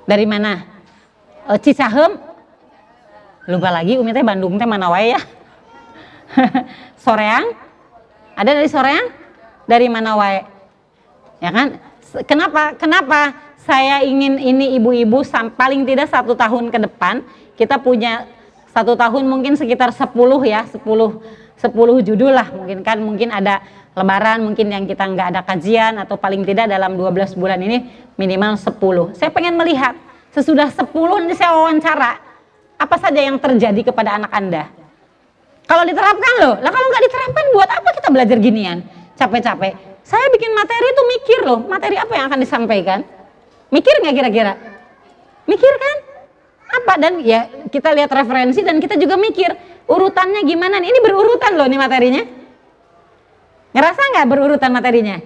Dari mana? E, Cisahem? Lupa lagi, Umi teh Bandung teh mana wae ya? Soreang? Ada dari Soreang? Dari mana wae? Ya kan? Kenapa? Kenapa saya ingin ini ibu-ibu paling tidak satu tahun ke depan kita punya satu tahun mungkin sekitar 10 ya 10 10 judul lah mungkin kan mungkin ada lebaran mungkin yang kita nggak ada kajian atau paling tidak dalam 12 bulan ini minimal 10. Saya pengen melihat sesudah 10 ini saya wawancara apa saja yang terjadi kepada anak Anda. Kalau diterapkan loh, lah kalau nggak diterapkan buat apa kita belajar ginian? Capek-capek. Saya bikin materi itu mikir loh, materi apa yang akan disampaikan? Mikir nggak kira-kira? Mikir kan? Apa dan ya kita lihat referensi dan kita juga mikir urutannya gimana? Ini berurutan loh nih materinya Ngerasa nggak berurutan materinya?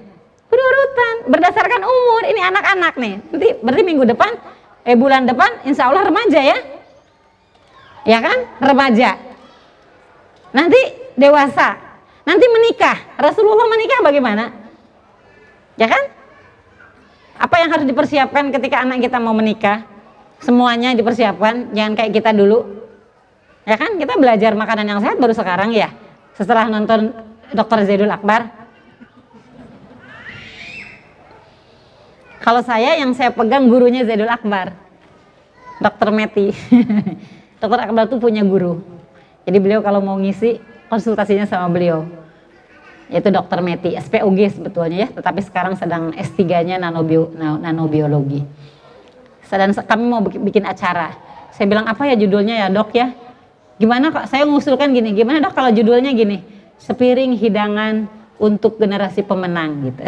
Berurutan, berdasarkan umur. Ini anak-anak nih. Nanti berarti minggu depan, eh bulan depan, insya Allah remaja ya. Ya kan? Remaja. Nanti dewasa. Nanti menikah. Rasulullah menikah bagaimana? Ya kan? Apa yang harus dipersiapkan ketika anak kita mau menikah? Semuanya dipersiapkan, jangan kayak kita dulu. Ya kan? Kita belajar makanan yang sehat baru sekarang ya. Setelah nonton Dr. Zaidul Akbar? Kalau saya yang saya pegang gurunya Zaidul Akbar. Dr. Meti. Dr. Akbar tuh punya guru. Jadi beliau kalau mau ngisi konsultasinya sama beliau. Yaitu Dr. Meti, SPOG sebetulnya ya, tetapi sekarang sedang S3-nya nanobio, nanobiologi. Dan kami mau bikin acara. Saya bilang apa ya judulnya ya dok ya? Gimana kok saya mengusulkan gini, gimana dok kalau judulnya gini? sepiring hidangan untuk generasi pemenang gitu.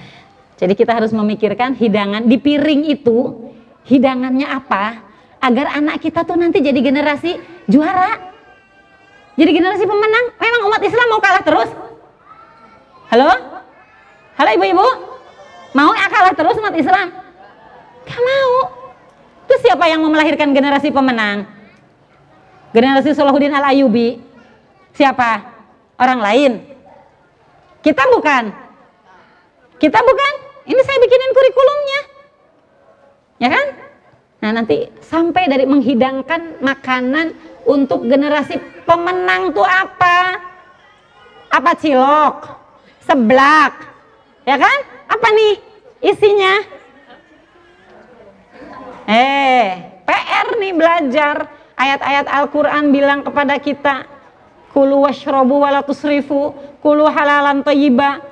Jadi kita harus memikirkan hidangan di piring itu hidangannya apa agar anak kita tuh nanti jadi generasi juara. Jadi generasi pemenang. Memang umat Islam mau kalah terus? Halo? Halo ibu-ibu? Mau ya kalah terus umat Islam? Gak mau. Itu siapa yang mau melahirkan generasi pemenang? Generasi Salahuddin Al-Ayubi. Siapa? Orang lain. Kita bukan. Kita bukan. Ini saya bikinin kurikulumnya. Ya kan? Nah nanti sampai dari menghidangkan makanan untuk generasi pemenang tuh apa? Apa cilok? Seblak? Ya kan? Apa nih isinya? Eh, PR nih belajar. Ayat-ayat Al-Quran bilang kepada kita, Kulu washrobu walatusrifu, kulu halalan toyiba.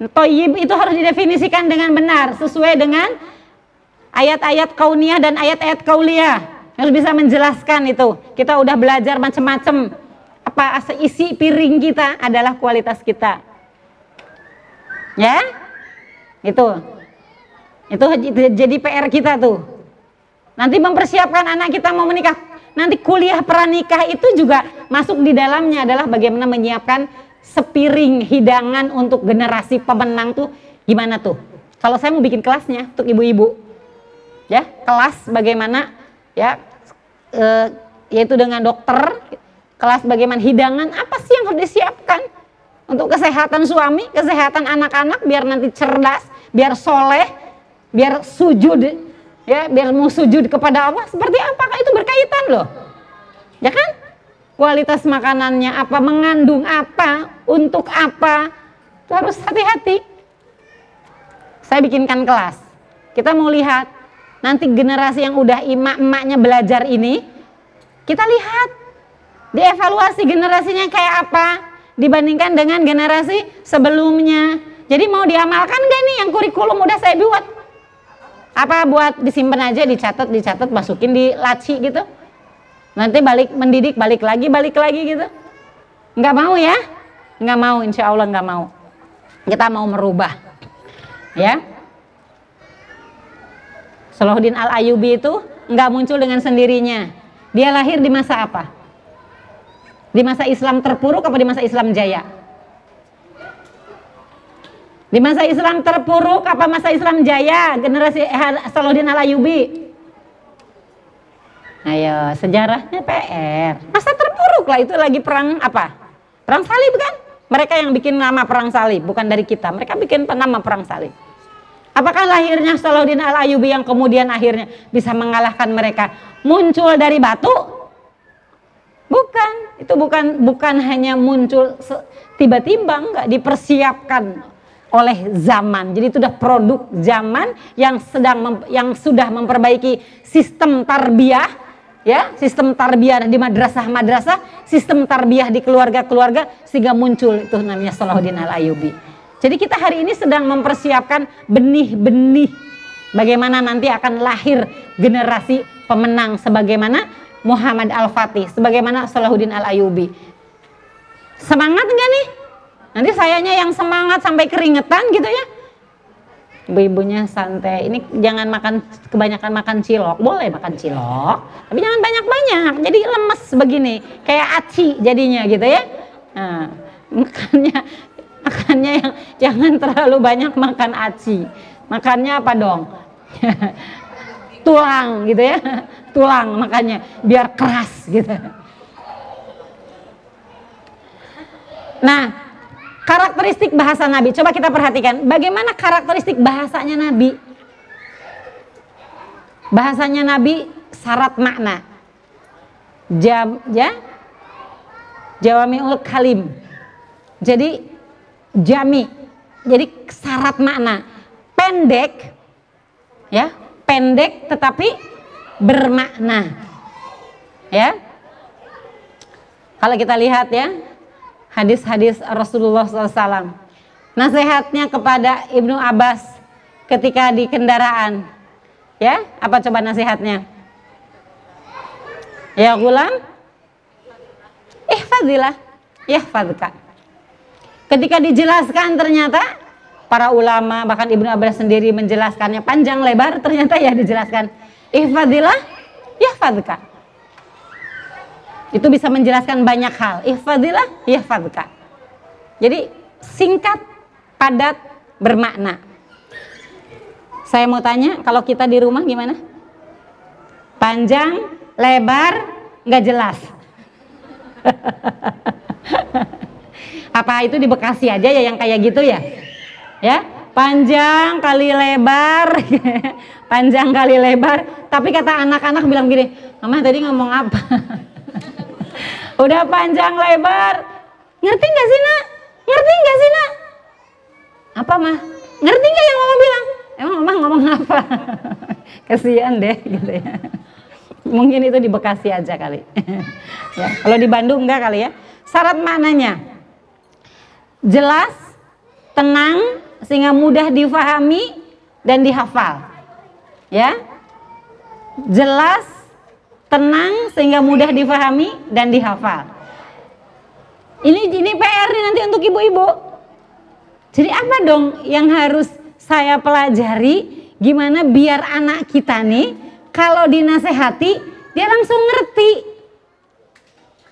Toyib itu harus didefinisikan dengan benar, sesuai dengan ayat-ayat kauniyah dan ayat-ayat kauliyah. Harus bisa menjelaskan itu. Kita udah belajar macam-macam. Apa isi piring kita adalah kualitas kita. Ya? Itu. Itu jadi PR kita tuh. Nanti mempersiapkan anak kita mau menikah. Nanti kuliah pranikah itu juga masuk di dalamnya adalah bagaimana menyiapkan sepiring hidangan untuk generasi pemenang tuh gimana tuh. Kalau saya mau bikin kelasnya untuk ibu-ibu. Ya, kelas bagaimana ya e, yaitu dengan dokter, kelas bagaimana hidangan apa sih yang harus disiapkan? Untuk kesehatan suami, kesehatan anak-anak biar nanti cerdas, biar soleh, biar sujud ya biar mau sujud kepada Allah. Seperti apakah itu berkaitan loh. Ya kan? Kualitas makanannya apa mengandung apa untuk apa? Harus hati-hati. Saya bikinkan kelas. Kita mau lihat nanti generasi yang udah emak-emaknya belajar ini kita lihat dievaluasi generasinya kayak apa dibandingkan dengan generasi sebelumnya. Jadi mau diamalkan gak nih yang kurikulum udah saya buat? Apa buat disimpan aja dicatat dicatat masukin di laci gitu? Nanti balik mendidik balik lagi balik lagi gitu? Nggak mau ya? Nggak mau insya Allah nggak mau. Kita mau merubah ya Salahuddin Al Ayubi itu nggak muncul dengan sendirinya dia lahir di masa apa di masa Islam terpuruk apa di masa Islam jaya di masa Islam terpuruk apa masa Islam jaya? Generasi Salahuddin Al-Ayubi. Ayo, sejarahnya PR. Masa terpuruk lah itu lagi perang apa? Perang salib kan? Mereka yang bikin nama perang salib, bukan dari kita. Mereka bikin nama perang salib. Apakah lahirnya Salahuddin Al-Ayubi yang kemudian akhirnya bisa mengalahkan mereka muncul dari batu? Bukan, itu bukan bukan hanya muncul tiba-tiba nggak dipersiapkan oleh zaman. Jadi itu sudah produk zaman yang sedang yang sudah memperbaiki sistem tarbiyah ya, sistem tarbiyah di madrasah-madrasah, sistem tarbiyah di keluarga-keluarga sehingga muncul itu namanya Salahuddin Al-Ayubi. Jadi kita hari ini sedang mempersiapkan benih-benih bagaimana nanti akan lahir generasi pemenang sebagaimana Muhammad Al-Fatih, sebagaimana Salahuddin Al-Ayubi. Semangat enggak nih? Nanti sayanya yang semangat sampai keringetan gitu ya. Ibu-ibunya santai. Ini jangan makan kebanyakan makan cilok. Boleh makan cilok, tapi jangan banyak-banyak. Jadi lemes begini, kayak aci jadinya gitu ya. Nah, makannya makannya yang jangan terlalu banyak makan aci. Makannya apa dong? Tulang gitu ya. Tulang makannya biar keras gitu. Nah, Karakteristik bahasa Nabi. Coba kita perhatikan. Bagaimana karakteristik bahasanya Nabi? Bahasanya Nabi syarat makna. Jam, ya? Jawamiul kalim. Jadi jami. Jadi syarat makna. Pendek. Ya, pendek tetapi bermakna. Ya. Kalau kita lihat ya, hadis-hadis Rasulullah SAW. Nasihatnya kepada Ibnu Abbas ketika di kendaraan. Ya, apa coba nasihatnya? Ya gulam, ihfadilah, ihfadka. Ketika dijelaskan ternyata para ulama bahkan Ibnu Abbas sendiri menjelaskannya panjang lebar ternyata ya dijelaskan ihfadilah yahfadka. Itu bisa menjelaskan banyak hal. Ihfadillah yahfadka. Jadi singkat, padat, bermakna. Saya mau tanya, kalau kita di rumah gimana? Panjang, lebar, nggak jelas. Apa itu di Bekasi aja ya yang kayak gitu ya? Ya, panjang kali lebar, panjang kali lebar. Tapi kata anak-anak bilang gini, Mama tadi ngomong apa? Udah panjang lebar, ngerti nggak sih nak? Ngerti nggak sih nak? Apa mah? Ngerti nggak yang mama bilang? Emang mama ngomong apa? Kasihan deh gitu ya. Mungkin itu di Bekasi aja kali. ya, kalau di Bandung enggak kali ya. Syarat maknanya jelas, tenang, sehingga mudah difahami dan dihafal. Ya. Jelas, tenang sehingga mudah difahami dan dihafal. Ini ini PR nih nanti untuk ibu-ibu. Jadi apa dong yang harus saya pelajari gimana biar anak kita nih kalau dinasehati dia langsung ngerti.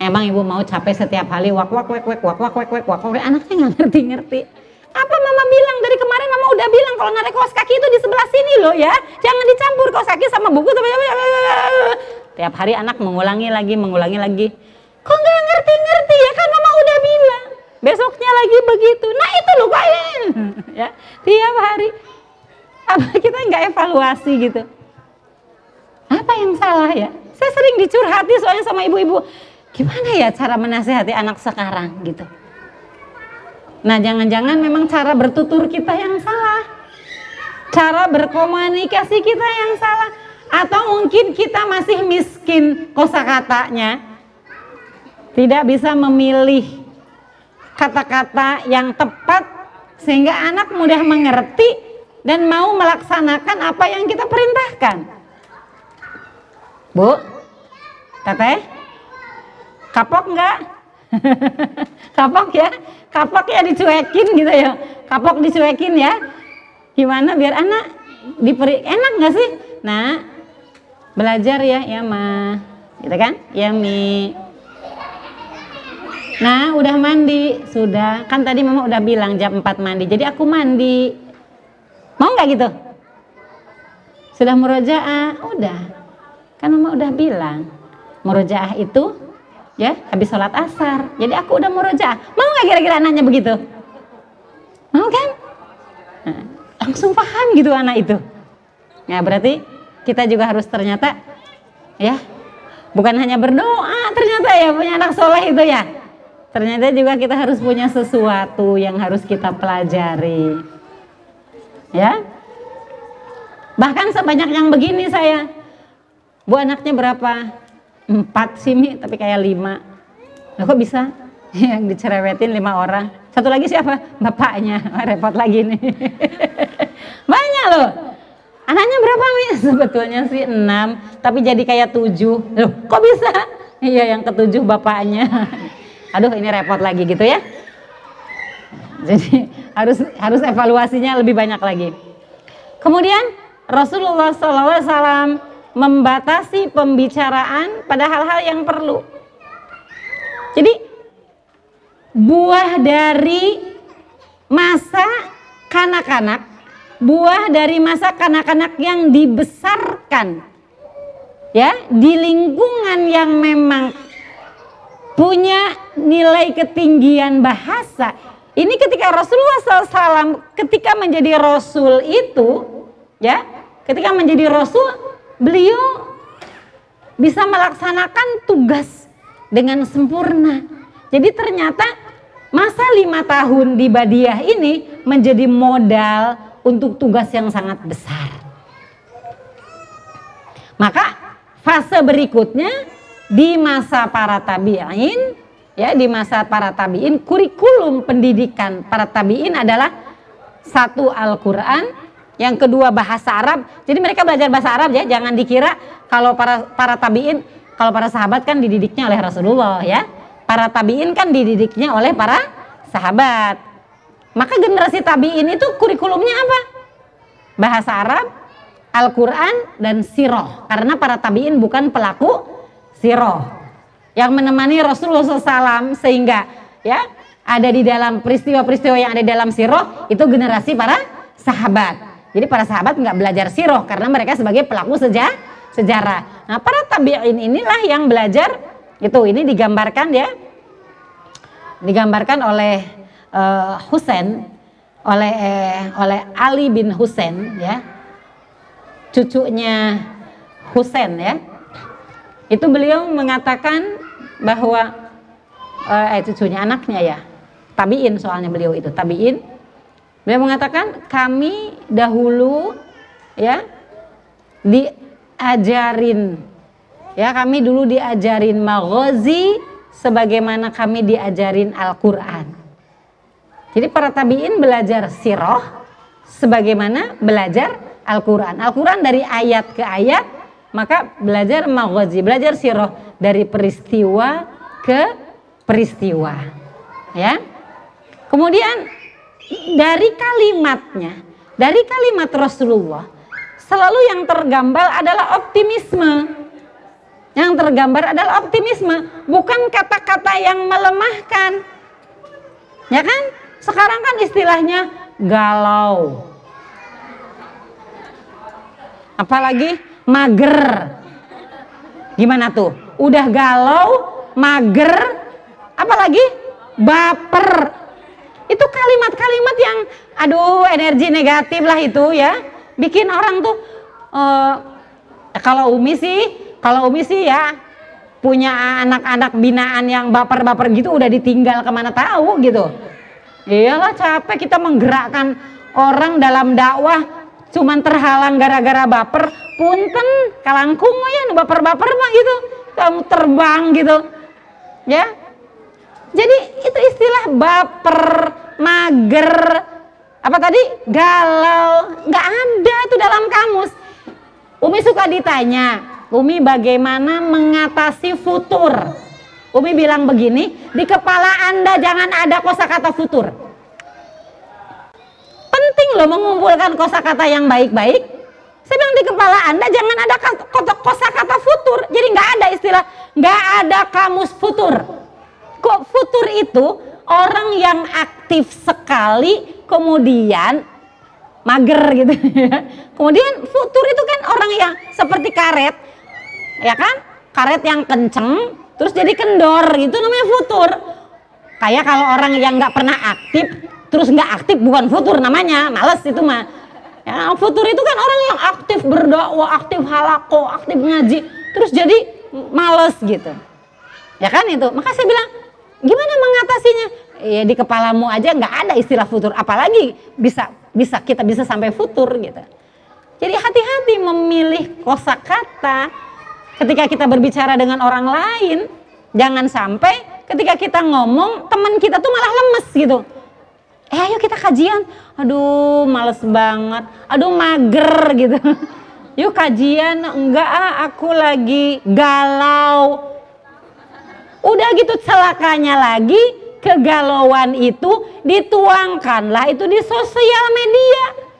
Emang ibu mau capek setiap hari wak wak wak wak wak wak wak wak wak wek anaknya nggak ngerti ngerti. Apa mama bilang dari kemarin mama udah bilang kalau narik kaos kaki itu di sebelah sini loh ya, jangan dicampur kaos kaki sama buku sama tiap hari anak mengulangi lagi mengulangi lagi. Kok nggak ngerti ngerti ya kan mama udah bilang. Besoknya lagi begitu. Nah itu loh kain ya tiap hari apa kita nggak evaluasi gitu. Apa yang salah ya? Saya sering dicurhati soalnya sama ibu-ibu Gimana ya cara menasehati anak sekarang gitu. Nah jangan-jangan memang cara bertutur kita yang salah. Cara berkomunikasi kita yang salah. Atau mungkin kita masih miskin kosakatanya. Tidak bisa memilih kata-kata yang tepat sehingga anak mudah mengerti dan mau melaksanakan apa yang kita perintahkan. Bu, teteh, kapok enggak? kapok ya, kapok ya dicuekin gitu ya, kapok dicuekin ya. Gimana biar anak diperi enak nggak sih? Nah, belajar ya, ya ma, gitu kan? Ya mi. Nah, udah mandi, sudah. Kan tadi mama udah bilang jam 4 mandi. Jadi aku mandi. Mau nggak gitu? Sudah murojaah? Udah. Kan mama udah bilang. Murojaah itu ya habis sholat asar. Jadi aku udah murojaah. Mau nggak kira-kira anaknya begitu? Mau kan? Nah, langsung paham gitu anak itu. Nah, berarti kita juga harus ternyata ya bukan hanya berdoa ternyata ya punya anak soleh itu ya ternyata juga kita harus punya sesuatu yang harus kita pelajari. Ya. Bahkan sebanyak yang begini saya. Bu anaknya berapa? Empat sih Mi, tapi kayak lima. Nah, kok bisa? Yang dicerewetin lima orang. Satu lagi siapa? Bapaknya. Wah, repot lagi nih. Banyak loh. Anaknya berapa Mi? Sebetulnya sih enam, tapi jadi kayak tujuh. Loh, kok bisa? Iya, yang ketujuh bapaknya aduh ini repot lagi gitu ya. Jadi harus harus evaluasinya lebih banyak lagi. Kemudian Rasulullah SAW membatasi pembicaraan pada hal-hal yang perlu. Jadi buah dari masa kanak-kanak, buah dari masa kanak-kanak yang dibesarkan ya di lingkungan yang memang punya nilai ketinggian bahasa. Ini ketika Rasulullah SAW ketika menjadi Rasul itu, ya, ketika menjadi Rasul, beliau bisa melaksanakan tugas dengan sempurna. Jadi ternyata masa lima tahun di Badiah ini menjadi modal untuk tugas yang sangat besar. Maka fase berikutnya di masa para tabi'in ya di masa para tabi'in kurikulum pendidikan para tabi'in adalah satu Al-Qur'an, yang kedua bahasa Arab. Jadi mereka belajar bahasa Arab ya, jangan dikira kalau para para tabi'in kalau para sahabat kan dididiknya oleh Rasulullah ya. Para tabi'in kan dididiknya oleh para sahabat. Maka generasi tabi'in itu kurikulumnya apa? Bahasa Arab, Al-Quran dan siroh. Karena para tabiin bukan pelaku siroh. Yang menemani Rasulullah SAW sehingga ya ada di dalam peristiwa-peristiwa yang ada di dalam siroh itu generasi para sahabat. Jadi para sahabat nggak belajar siroh karena mereka sebagai pelaku seja sejarah. Nah para tabiin inilah yang belajar itu. Ini digambarkan ya. Digambarkan oleh uh, Husain oleh eh, oleh Ali bin Husain ya. Cucunya Husain ya. Itu beliau mengatakan bahwa eh, cucunya anaknya ya. Tabiin soalnya beliau itu tabiin beliau mengatakan kami dahulu ya diajarin ya kami dulu diajarin maghazi sebagaimana kami diajarin Al-Qur'an jadi para tabiin belajar siroh sebagaimana belajar Al-Quran. Al-Quran dari ayat ke ayat, maka belajar maghazi, belajar siroh dari peristiwa ke peristiwa. Ya. Kemudian dari kalimatnya, dari kalimat Rasulullah, selalu yang tergambar adalah optimisme. Yang tergambar adalah optimisme, bukan kata-kata yang melemahkan. Ya kan? Sekarang kan istilahnya galau. Apalagi mager. Gimana tuh? Udah galau, mager, apalagi baper. Itu kalimat-kalimat yang aduh energi negatif lah itu ya. Bikin orang tuh uh, kalau Umi sih, kalau Umi sih ya punya anak-anak binaan yang baper-baper gitu udah ditinggal ke mana tahu gitu Iyalah capek kita menggerakkan orang dalam dakwah cuman terhalang gara-gara baper. Punten kalangkung ya baper-baper mah gitu. Kamu terbang gitu. Ya. Jadi itu istilah baper, mager, apa tadi? Galau. nggak ada itu dalam kamus. Umi suka ditanya, Umi bagaimana mengatasi futur? Umi bilang begini, di kepala Anda jangan ada kosakata futur. Penting loh mengumpulkan kosakata yang baik-baik. Saya bilang di kepala Anda jangan ada kosakata futur. Jadi nggak ada istilah, nggak ada kamus futur. Kok futur itu orang yang aktif sekali kemudian mager gitu. Ya. Kemudian futur itu kan orang yang seperti karet, ya kan? Karet yang kenceng, terus jadi kendor itu namanya futur. Kayak kalau orang yang nggak pernah aktif terus nggak aktif bukan futur namanya males itu mah. Ya futur itu kan orang yang aktif berdoa aktif halako aktif ngaji terus jadi males gitu. Ya kan itu? Maka saya bilang gimana mengatasinya ya di kepalamu aja nggak ada istilah futur. Apalagi bisa bisa kita bisa sampai futur gitu. Jadi hati-hati memilih kosakata ketika kita berbicara dengan orang lain. Jangan sampai ketika kita ngomong teman kita tuh malah lemes gitu. Eh ayo kita kajian. Aduh males banget. Aduh mager gitu. Yuk kajian. Enggak ah aku lagi galau. Udah gitu celakanya lagi kegalauan itu dituangkanlah itu di sosial media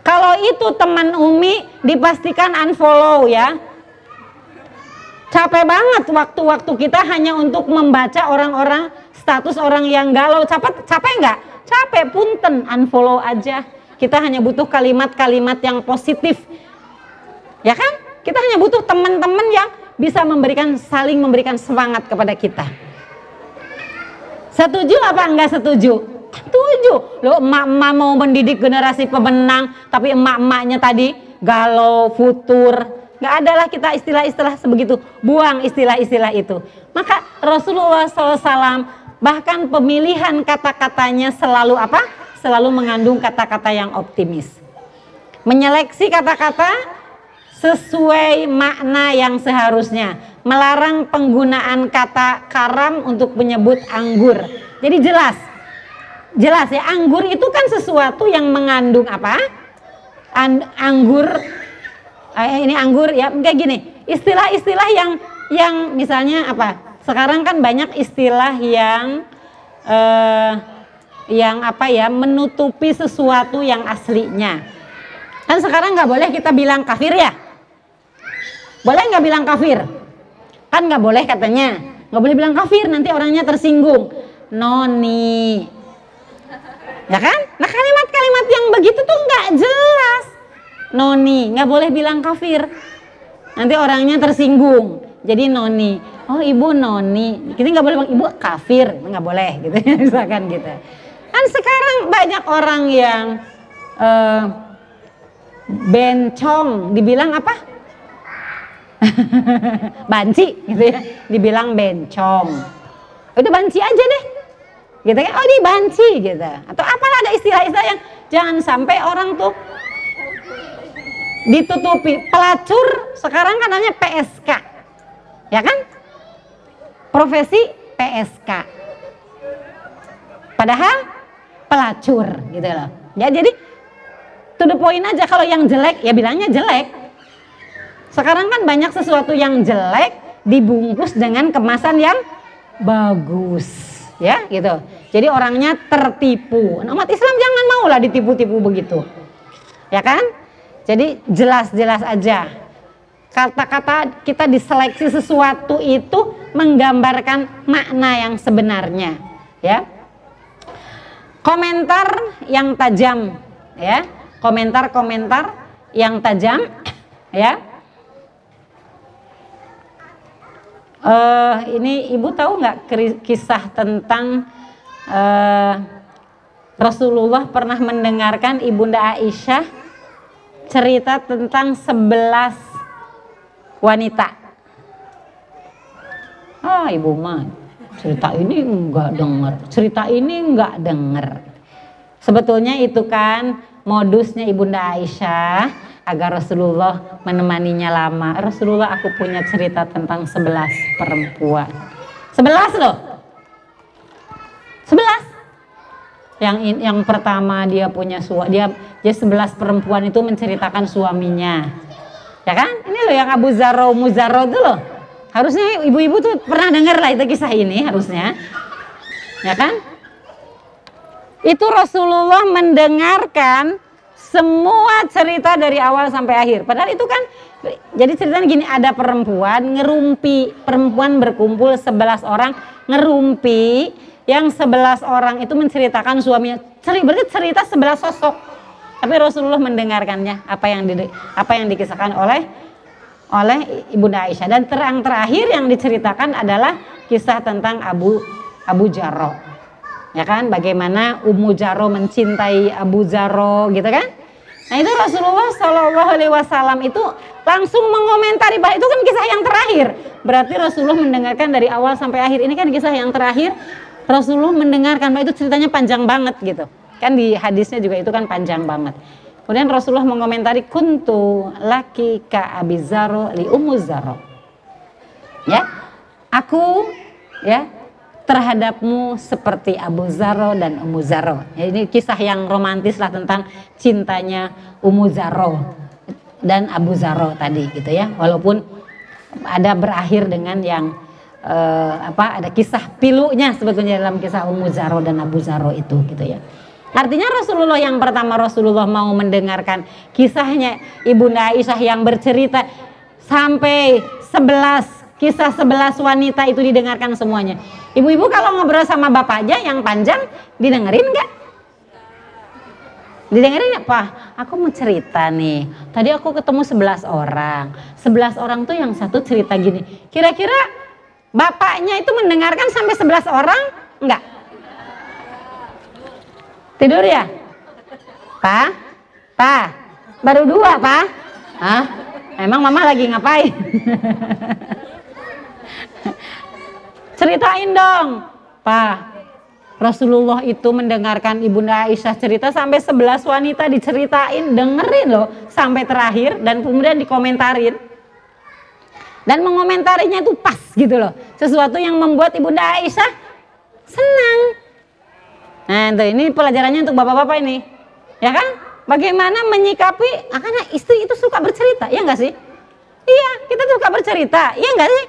kalau itu teman Umi dipastikan unfollow ya. Capek banget waktu-waktu kita hanya untuk membaca orang-orang status orang yang galau. Capek capek nggak? Capek punten unfollow aja. Kita hanya butuh kalimat-kalimat yang positif. Ya kan? Kita hanya butuh teman-teman yang bisa memberikan saling memberikan semangat kepada kita. Setuju apa enggak setuju? Setuju. Lo emak-emak mau mendidik generasi pemenang, tapi emak-emaknya tadi galau, futur. Gak adalah kita istilah-istilah sebegitu. Buang istilah-istilah itu. Maka Rasulullah SAW bahkan pemilihan kata-katanya selalu apa? Selalu mengandung kata-kata yang optimis. Menyeleksi kata-kata sesuai makna yang seharusnya. Melarang penggunaan kata karam untuk menyebut anggur. Jadi jelas jelas ya anggur itu kan sesuatu yang mengandung apa An anggur eh, ini anggur ya kayak gini istilah-istilah yang yang misalnya apa sekarang kan banyak istilah yang eh, yang apa ya menutupi sesuatu yang aslinya Kan sekarang nggak boleh kita bilang kafir ya? Boleh nggak bilang kafir? Kan nggak boleh katanya. Nggak boleh bilang kafir, nanti orangnya tersinggung. Noni. Ya kan? Nah kalimat-kalimat yang begitu tuh nggak jelas. Noni, nggak boleh bilang kafir. Nanti orangnya tersinggung. Jadi noni. Oh ibu noni. Kita nggak boleh bilang ibu kafir, nggak boleh gitu. Misalkan gitu. Kan sekarang banyak orang yang uh, bencong, dibilang apa? banci gitu ya, dibilang bencong. Udah banci aja deh. Gitu kan, oh di banci gitu. Atau apalah ada istilah-istilah yang jangan sampai orang tuh ditutupi pelacur sekarang kan namanya PSK. Ya kan? Profesi PSK. Padahal pelacur gitu loh. Ya jadi to the point aja kalau yang jelek ya bilangnya jelek. Sekarang kan banyak sesuatu yang jelek dibungkus dengan kemasan yang bagus ya gitu. Jadi orangnya tertipu. Nah, umat Islam jangan mau lah ditipu-tipu begitu. Ya kan? Jadi jelas-jelas aja. Kata-kata kita diseleksi sesuatu itu menggambarkan makna yang sebenarnya, ya. Komentar yang tajam, ya. Komentar-komentar yang tajam, ya. Uh, ini ibu tahu nggak kisah tentang uh, Rasulullah pernah mendengarkan ibunda Aisyah cerita tentang sebelas wanita. Ah ibu mah cerita ini enggak dengar, cerita ini enggak dengar. Sebetulnya itu kan modusnya ibunda Aisyah agar Rasulullah menemaninya lama. Rasulullah aku punya cerita tentang sebelas perempuan. Sebelas loh. Sebelas. Yang yang pertama dia punya suami, dia dia sebelas perempuan itu menceritakan suaminya. Ya kan? Ini loh yang Abu Zaro Muzaro itu loh. Harusnya ibu-ibu tuh pernah dengar lah itu kisah ini harusnya. Ya kan? Itu Rasulullah mendengarkan semua cerita dari awal sampai akhir. Padahal itu kan jadi ceritanya gini ada perempuan ngerumpi, perempuan berkumpul 11 orang ngerumpi yang 11 orang itu menceritakan suaminya. Cerita berarti cerita 11 sosok. Tapi Rasulullah mendengarkannya apa yang di, apa yang dikisahkan oleh oleh Ibunda Aisyah dan terang terakhir yang diceritakan adalah kisah tentang Abu Abu Jarro. Ya kan bagaimana Ummu Jarro mencintai Abu Jarro gitu kan? Nah itu Rasulullah Shallallahu Alaihi Wasallam itu langsung mengomentari bahwa itu kan kisah yang terakhir. Berarti Rasulullah mendengarkan dari awal sampai akhir. Ini kan kisah yang terakhir. Rasulullah mendengarkan bahwa itu ceritanya panjang banget gitu. Kan di hadisnya juga itu kan panjang banget. Kemudian Rasulullah mengomentari kuntu laki ka abizaro li umuzaro. Ya, aku ya terhadapmu seperti Abu Zaro dan Ummu Zaro. Ya, ini kisah yang romantis lah tentang cintanya Ummu Zaro dan Abu Zaro tadi gitu ya. Walaupun ada berakhir dengan yang uh, apa ada kisah pilunya sebetulnya dalam kisah Ummu Zaro dan Abu Zaro itu gitu ya. Artinya Rasulullah yang pertama Rasulullah mau mendengarkan kisahnya Ibunda Aisyah yang bercerita sampai 11 kisah sebelas wanita itu didengarkan semuanya. Ibu-ibu kalau ngobrol sama bapak aja yang panjang didengerin nggak? Didengerin Pak, aku mau cerita nih. Tadi aku ketemu sebelas orang. Sebelas orang tuh yang satu cerita gini. Kira-kira bapaknya itu mendengarkan sampai sebelas orang? Enggak. Tidur ya? Pak? Pak? Baru dua, Pak? Hah? Emang mama lagi ngapain? Ceritain dong. Pak, Rasulullah itu mendengarkan Ibunda Aisyah cerita sampai 11 wanita diceritain, dengerin loh sampai terakhir dan kemudian dikomentarin. Dan mengomentarinya itu pas gitu loh. Sesuatu yang membuat Ibunda Aisyah senang. Nah, itu ini pelajarannya untuk bapak-bapak ini. Ya kan? Bagaimana menyikapi, ah, karena istri itu suka bercerita, ya enggak sih? Iya, kita suka bercerita, iya enggak sih?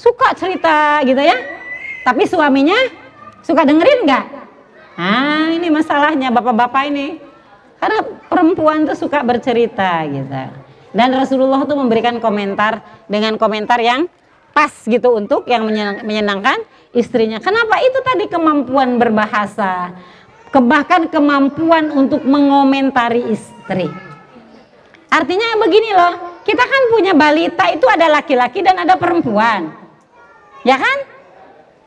Suka cerita gitu ya. Tapi suaminya suka dengerin nggak? Nah ini masalahnya bapak-bapak ini. Karena perempuan tuh suka bercerita gitu. Dan Rasulullah tuh memberikan komentar dengan komentar yang pas gitu untuk yang menyenangkan istrinya. Kenapa itu tadi kemampuan berbahasa, bahkan kemampuan untuk mengomentari istri. Artinya begini loh, kita kan punya balita itu ada laki-laki dan ada perempuan. Ya kan?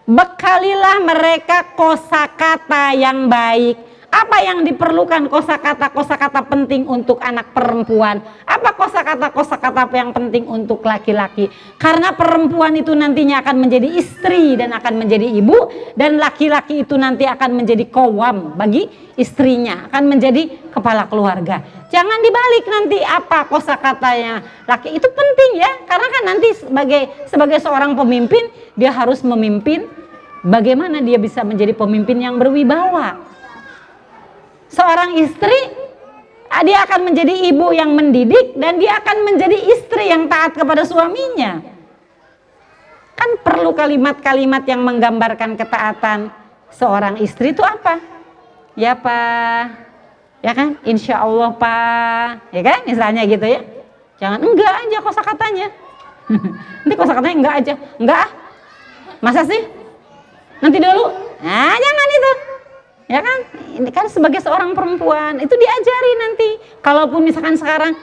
Bekalilah mereka kosakata yang baik apa yang diperlukan kosakata-kosakata penting untuk anak perempuan? Apa kosakata-kosakata yang penting untuk laki-laki? Karena perempuan itu nantinya akan menjadi istri dan akan menjadi ibu dan laki-laki itu nanti akan menjadi kowam bagi istrinya, akan menjadi kepala keluarga. Jangan dibalik nanti apa kosakatanya laki itu penting ya, karena kan nanti sebagai sebagai seorang pemimpin dia harus memimpin bagaimana dia bisa menjadi pemimpin yang berwibawa seorang istri ah, dia akan menjadi ibu yang mendidik dan dia akan menjadi istri yang taat kepada suaminya. Kan perlu kalimat-kalimat yang menggambarkan ketaatan seorang istri itu apa? Ya pak, ya kan? Insya Allah pak, ya kan? Misalnya gitu ya. Jangan enggak aja kosa katanya. Nanti kosa katanya enggak aja, enggak ah. Masa sih? Nanti dulu. Nah jangan ya kan? Ini kan sebagai seorang perempuan itu diajari nanti. Kalaupun misalkan sekarang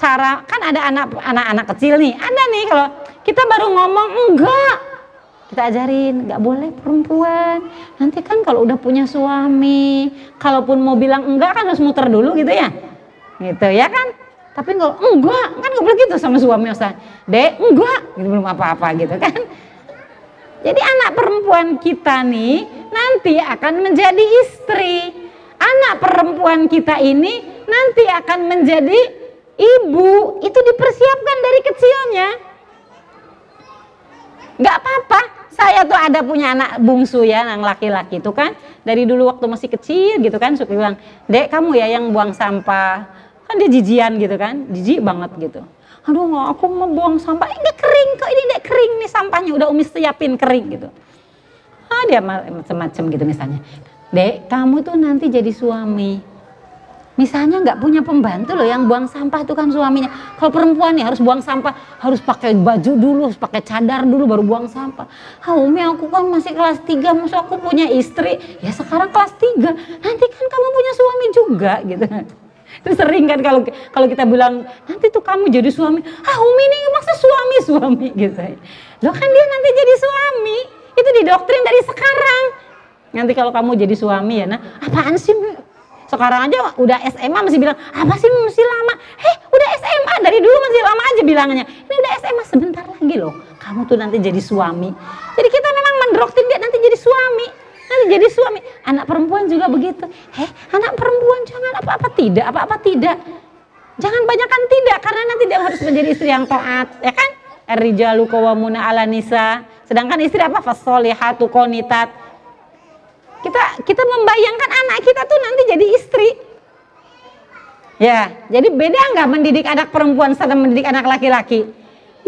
cara kan ada anak anak-anak kecil nih. Ada nih kalau kita baru ngomong enggak. Kita ajarin nggak boleh perempuan. Nanti kan kalau udah punya suami kalaupun mau bilang enggak kan harus muter dulu gitu ya. Gitu ya kan? Tapi kalau enggak. Kan nggak boleh gitu sama suami Ustaz. Dek enggak. Gitu belum apa-apa gitu kan jadi anak perempuan kita nih nanti akan menjadi istri. Anak perempuan kita ini nanti akan menjadi ibu. Itu dipersiapkan dari kecilnya. Gak apa-apa. Saya tuh ada punya anak bungsu ya, yang laki-laki itu kan. Dari dulu waktu masih kecil gitu kan, suka bilang, dek kamu ya yang buang sampah. Kan dia jijian gitu kan, jijik banget gitu aduh nggak aku mau buang sampah. Ini kering kok ini dek kering nih sampahnya. Udah umi siapin kering gitu. Ah dia macam-macam gitu misalnya. Dek kamu tuh nanti jadi suami. Misalnya nggak punya pembantu loh yang buang sampah itu kan suaminya. Kalau perempuan nih harus buang sampah harus pakai baju dulu harus pakai cadar dulu baru buang sampah. Ah umi aku kan masih kelas 3 masa aku punya istri? Ya sekarang kelas 3 nanti kan kamu punya suami juga gitu itu sering kan kalau kalau kita bilang nanti tuh kamu jadi suami, ah Umi ini masa suami suami? Gitu. Loh kan dia nanti jadi suami, itu didoktrin dari sekarang. Nanti kalau kamu jadi suami ya, nah apaan sih sekarang aja udah SMA masih bilang apa sih masih lama. Heh udah SMA dari dulu masih lama aja bilangnya. Ini udah SMA sebentar lagi loh. Kamu tuh nanti jadi suami. Jadi kita memang mendoktrin dia nanti jadi suami nanti jadi suami. Anak perempuan juga begitu. Heh, anak perempuan jangan apa-apa tidak, apa-apa tidak. Jangan banyakkan tidak karena nanti dia harus menjadi istri yang taat, ya kan? Rijalu qawwamuna 'ala nisa. Sedangkan istri apa? Fasolihatu qonitat. Kita kita membayangkan anak kita tuh nanti jadi istri. Ya, jadi beda nggak mendidik anak perempuan sama mendidik anak laki-laki?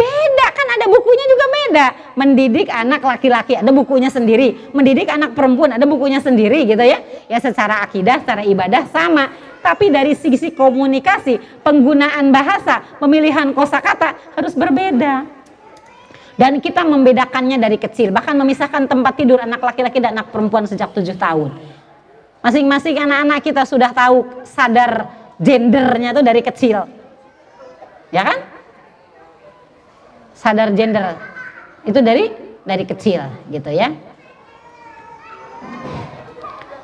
Beda kan ada bukunya juga beda. Mendidik anak laki-laki ada bukunya sendiri. Mendidik anak perempuan ada bukunya sendiri gitu ya. Ya secara akidah, secara ibadah sama. Tapi dari sisi komunikasi, penggunaan bahasa, pemilihan kosakata harus berbeda. Dan kita membedakannya dari kecil, bahkan memisahkan tempat tidur anak laki-laki dan anak perempuan sejak tujuh tahun. Masing-masing anak-anak kita sudah tahu sadar gendernya itu dari kecil. Ya kan? Sadar gender itu dari dari kecil gitu ya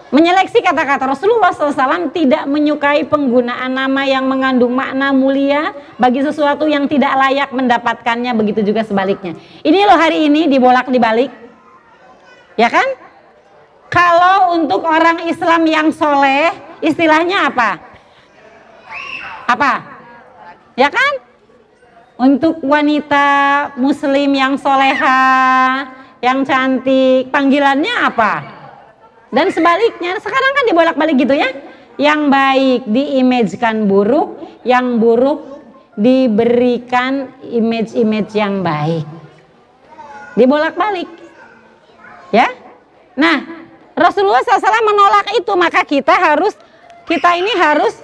Menyeleksi kata-kata Rasulullah SAW tidak menyukai penggunaan nama yang mengandung makna mulia bagi sesuatu yang tidak layak mendapatkannya, begitu juga sebaliknya. Ini loh hari ini dibolak dibalik, ya kan? Kalau untuk orang Islam yang soleh, istilahnya apa? Apa? Ya kan? Untuk wanita muslim yang soleha, yang cantik, panggilannya apa? Dan sebaliknya, sekarang kan dibolak-balik gitu ya. Yang baik diimagekan buruk, yang buruk diberikan image-image yang baik. Dibolak-balik. Ya. Nah, Rasulullah SAW menolak itu, maka kita harus kita ini harus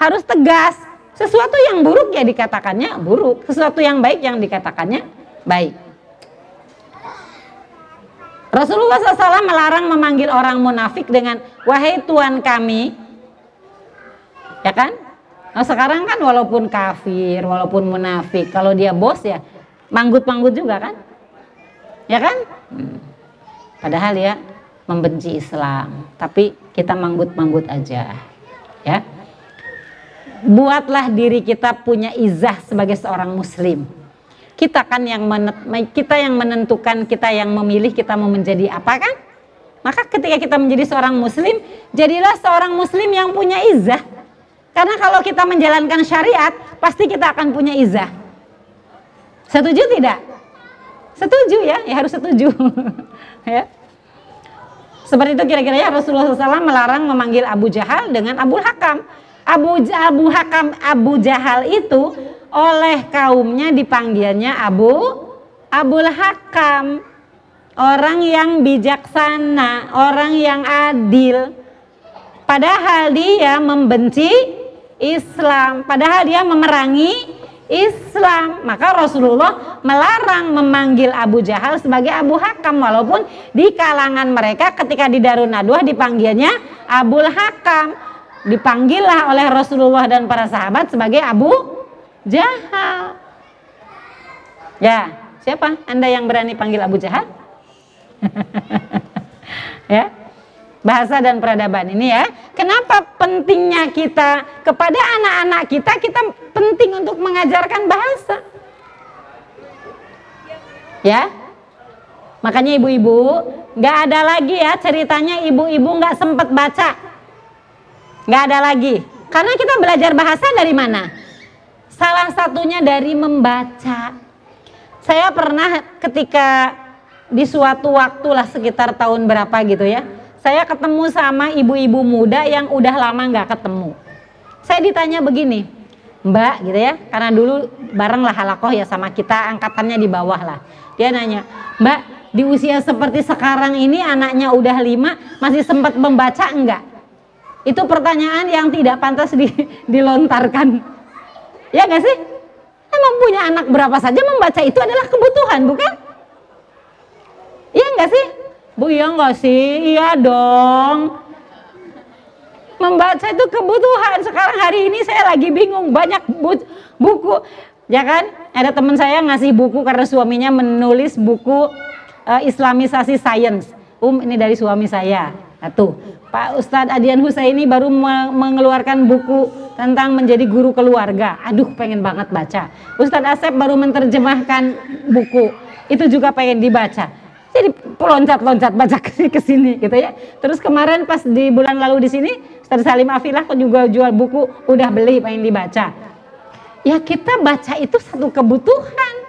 harus tegas. Sesuatu yang buruk ya dikatakannya buruk, sesuatu yang baik yang dikatakannya baik. Rasulullah SAW melarang memanggil orang munafik dengan wahai Tuhan kami, ya kan? Nah sekarang kan walaupun kafir, walaupun munafik, kalau dia bos ya manggut-manggut juga kan? Ya kan? Padahal ya membenci Islam, tapi kita manggut-manggut aja, ya buatlah diri kita punya izah sebagai seorang muslim. Kita kan yang kita yang menentukan, kita yang memilih kita mau menjadi apa kan? Maka ketika kita menjadi seorang muslim, jadilah seorang muslim yang punya izah. Karena kalau kita menjalankan syariat, pasti kita akan punya izah. Setuju tidak? Setuju ya, ya harus setuju. ya. Seperti itu kira-kira ya Rasulullah SAW melarang memanggil Abu Jahal dengan Abu Hakam. Abu Abu Hakam Abu Jahal itu oleh kaumnya dipanggilnya Abu Abul Hakam. Orang yang bijaksana, orang yang adil. Padahal dia membenci Islam, padahal dia memerangi Islam. Maka Rasulullah melarang memanggil Abu Jahal sebagai Abu Hakam walaupun di kalangan mereka ketika di Darun Nadwa dipanggilnya Abul Hakam dipanggillah oleh Rasulullah dan para sahabat sebagai Abu Jahal. Ya, siapa Anda yang berani panggil Abu Jahal? ya. Bahasa dan peradaban ini ya. Kenapa pentingnya kita kepada anak-anak kita kita penting untuk mengajarkan bahasa? Ya. Makanya ibu-ibu nggak ada lagi ya ceritanya ibu-ibu nggak sempat baca nggak ada lagi. Karena kita belajar bahasa dari mana? Salah satunya dari membaca. Saya pernah ketika di suatu waktu lah sekitar tahun berapa gitu ya. Saya ketemu sama ibu-ibu muda yang udah lama nggak ketemu. Saya ditanya begini, Mbak gitu ya, karena dulu bareng lah halakoh ya sama kita angkatannya di bawah lah. Dia nanya, Mbak di usia seperti sekarang ini anaknya udah lima masih sempat membaca enggak? Itu pertanyaan yang tidak pantas di, dilontarkan. Ya gak sih? Emang punya anak berapa saja membaca itu adalah kebutuhan, bukan? Iya gak sih? Bu, iya gak sih? Iya dong. Membaca itu kebutuhan. Sekarang hari ini saya lagi bingung. Banyak bu buku. Ya kan? Ada teman saya ngasih buku karena suaminya menulis buku uh, Islamisasi Sains. Um, ini dari suami saya. Nah, tuh, Pak Ustadz Adian Husaini baru mengeluarkan buku tentang menjadi guru keluarga. Aduh, pengen banget baca. Ustadz Asep baru menerjemahkan buku. Itu juga pengen dibaca. Jadi loncat-loncat baca ke sini gitu ya. Terus kemarin pas di bulan lalu di sini, Ustadz Salim Afilah juga jual buku, udah beli pengen dibaca. Ya kita baca itu satu kebutuhan.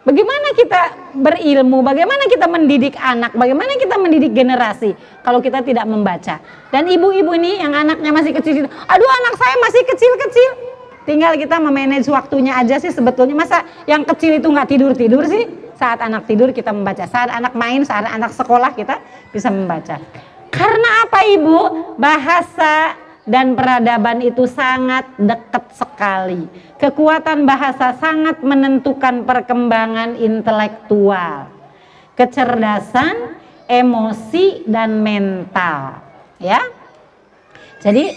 Bagaimana kita berilmu, bagaimana kita mendidik anak, bagaimana kita mendidik generasi kalau kita tidak membaca. Dan ibu-ibu ini yang anaknya masih kecil, aduh anak saya masih kecil-kecil. Tinggal kita memanage waktunya aja sih sebetulnya. Masa yang kecil itu nggak tidur-tidur sih? Saat anak tidur kita membaca, saat anak main, saat anak sekolah kita bisa membaca. Karena apa ibu? Bahasa dan peradaban itu sangat dekat sekali. Kekuatan bahasa sangat menentukan perkembangan intelektual, kecerdasan, emosi dan mental, ya. Jadi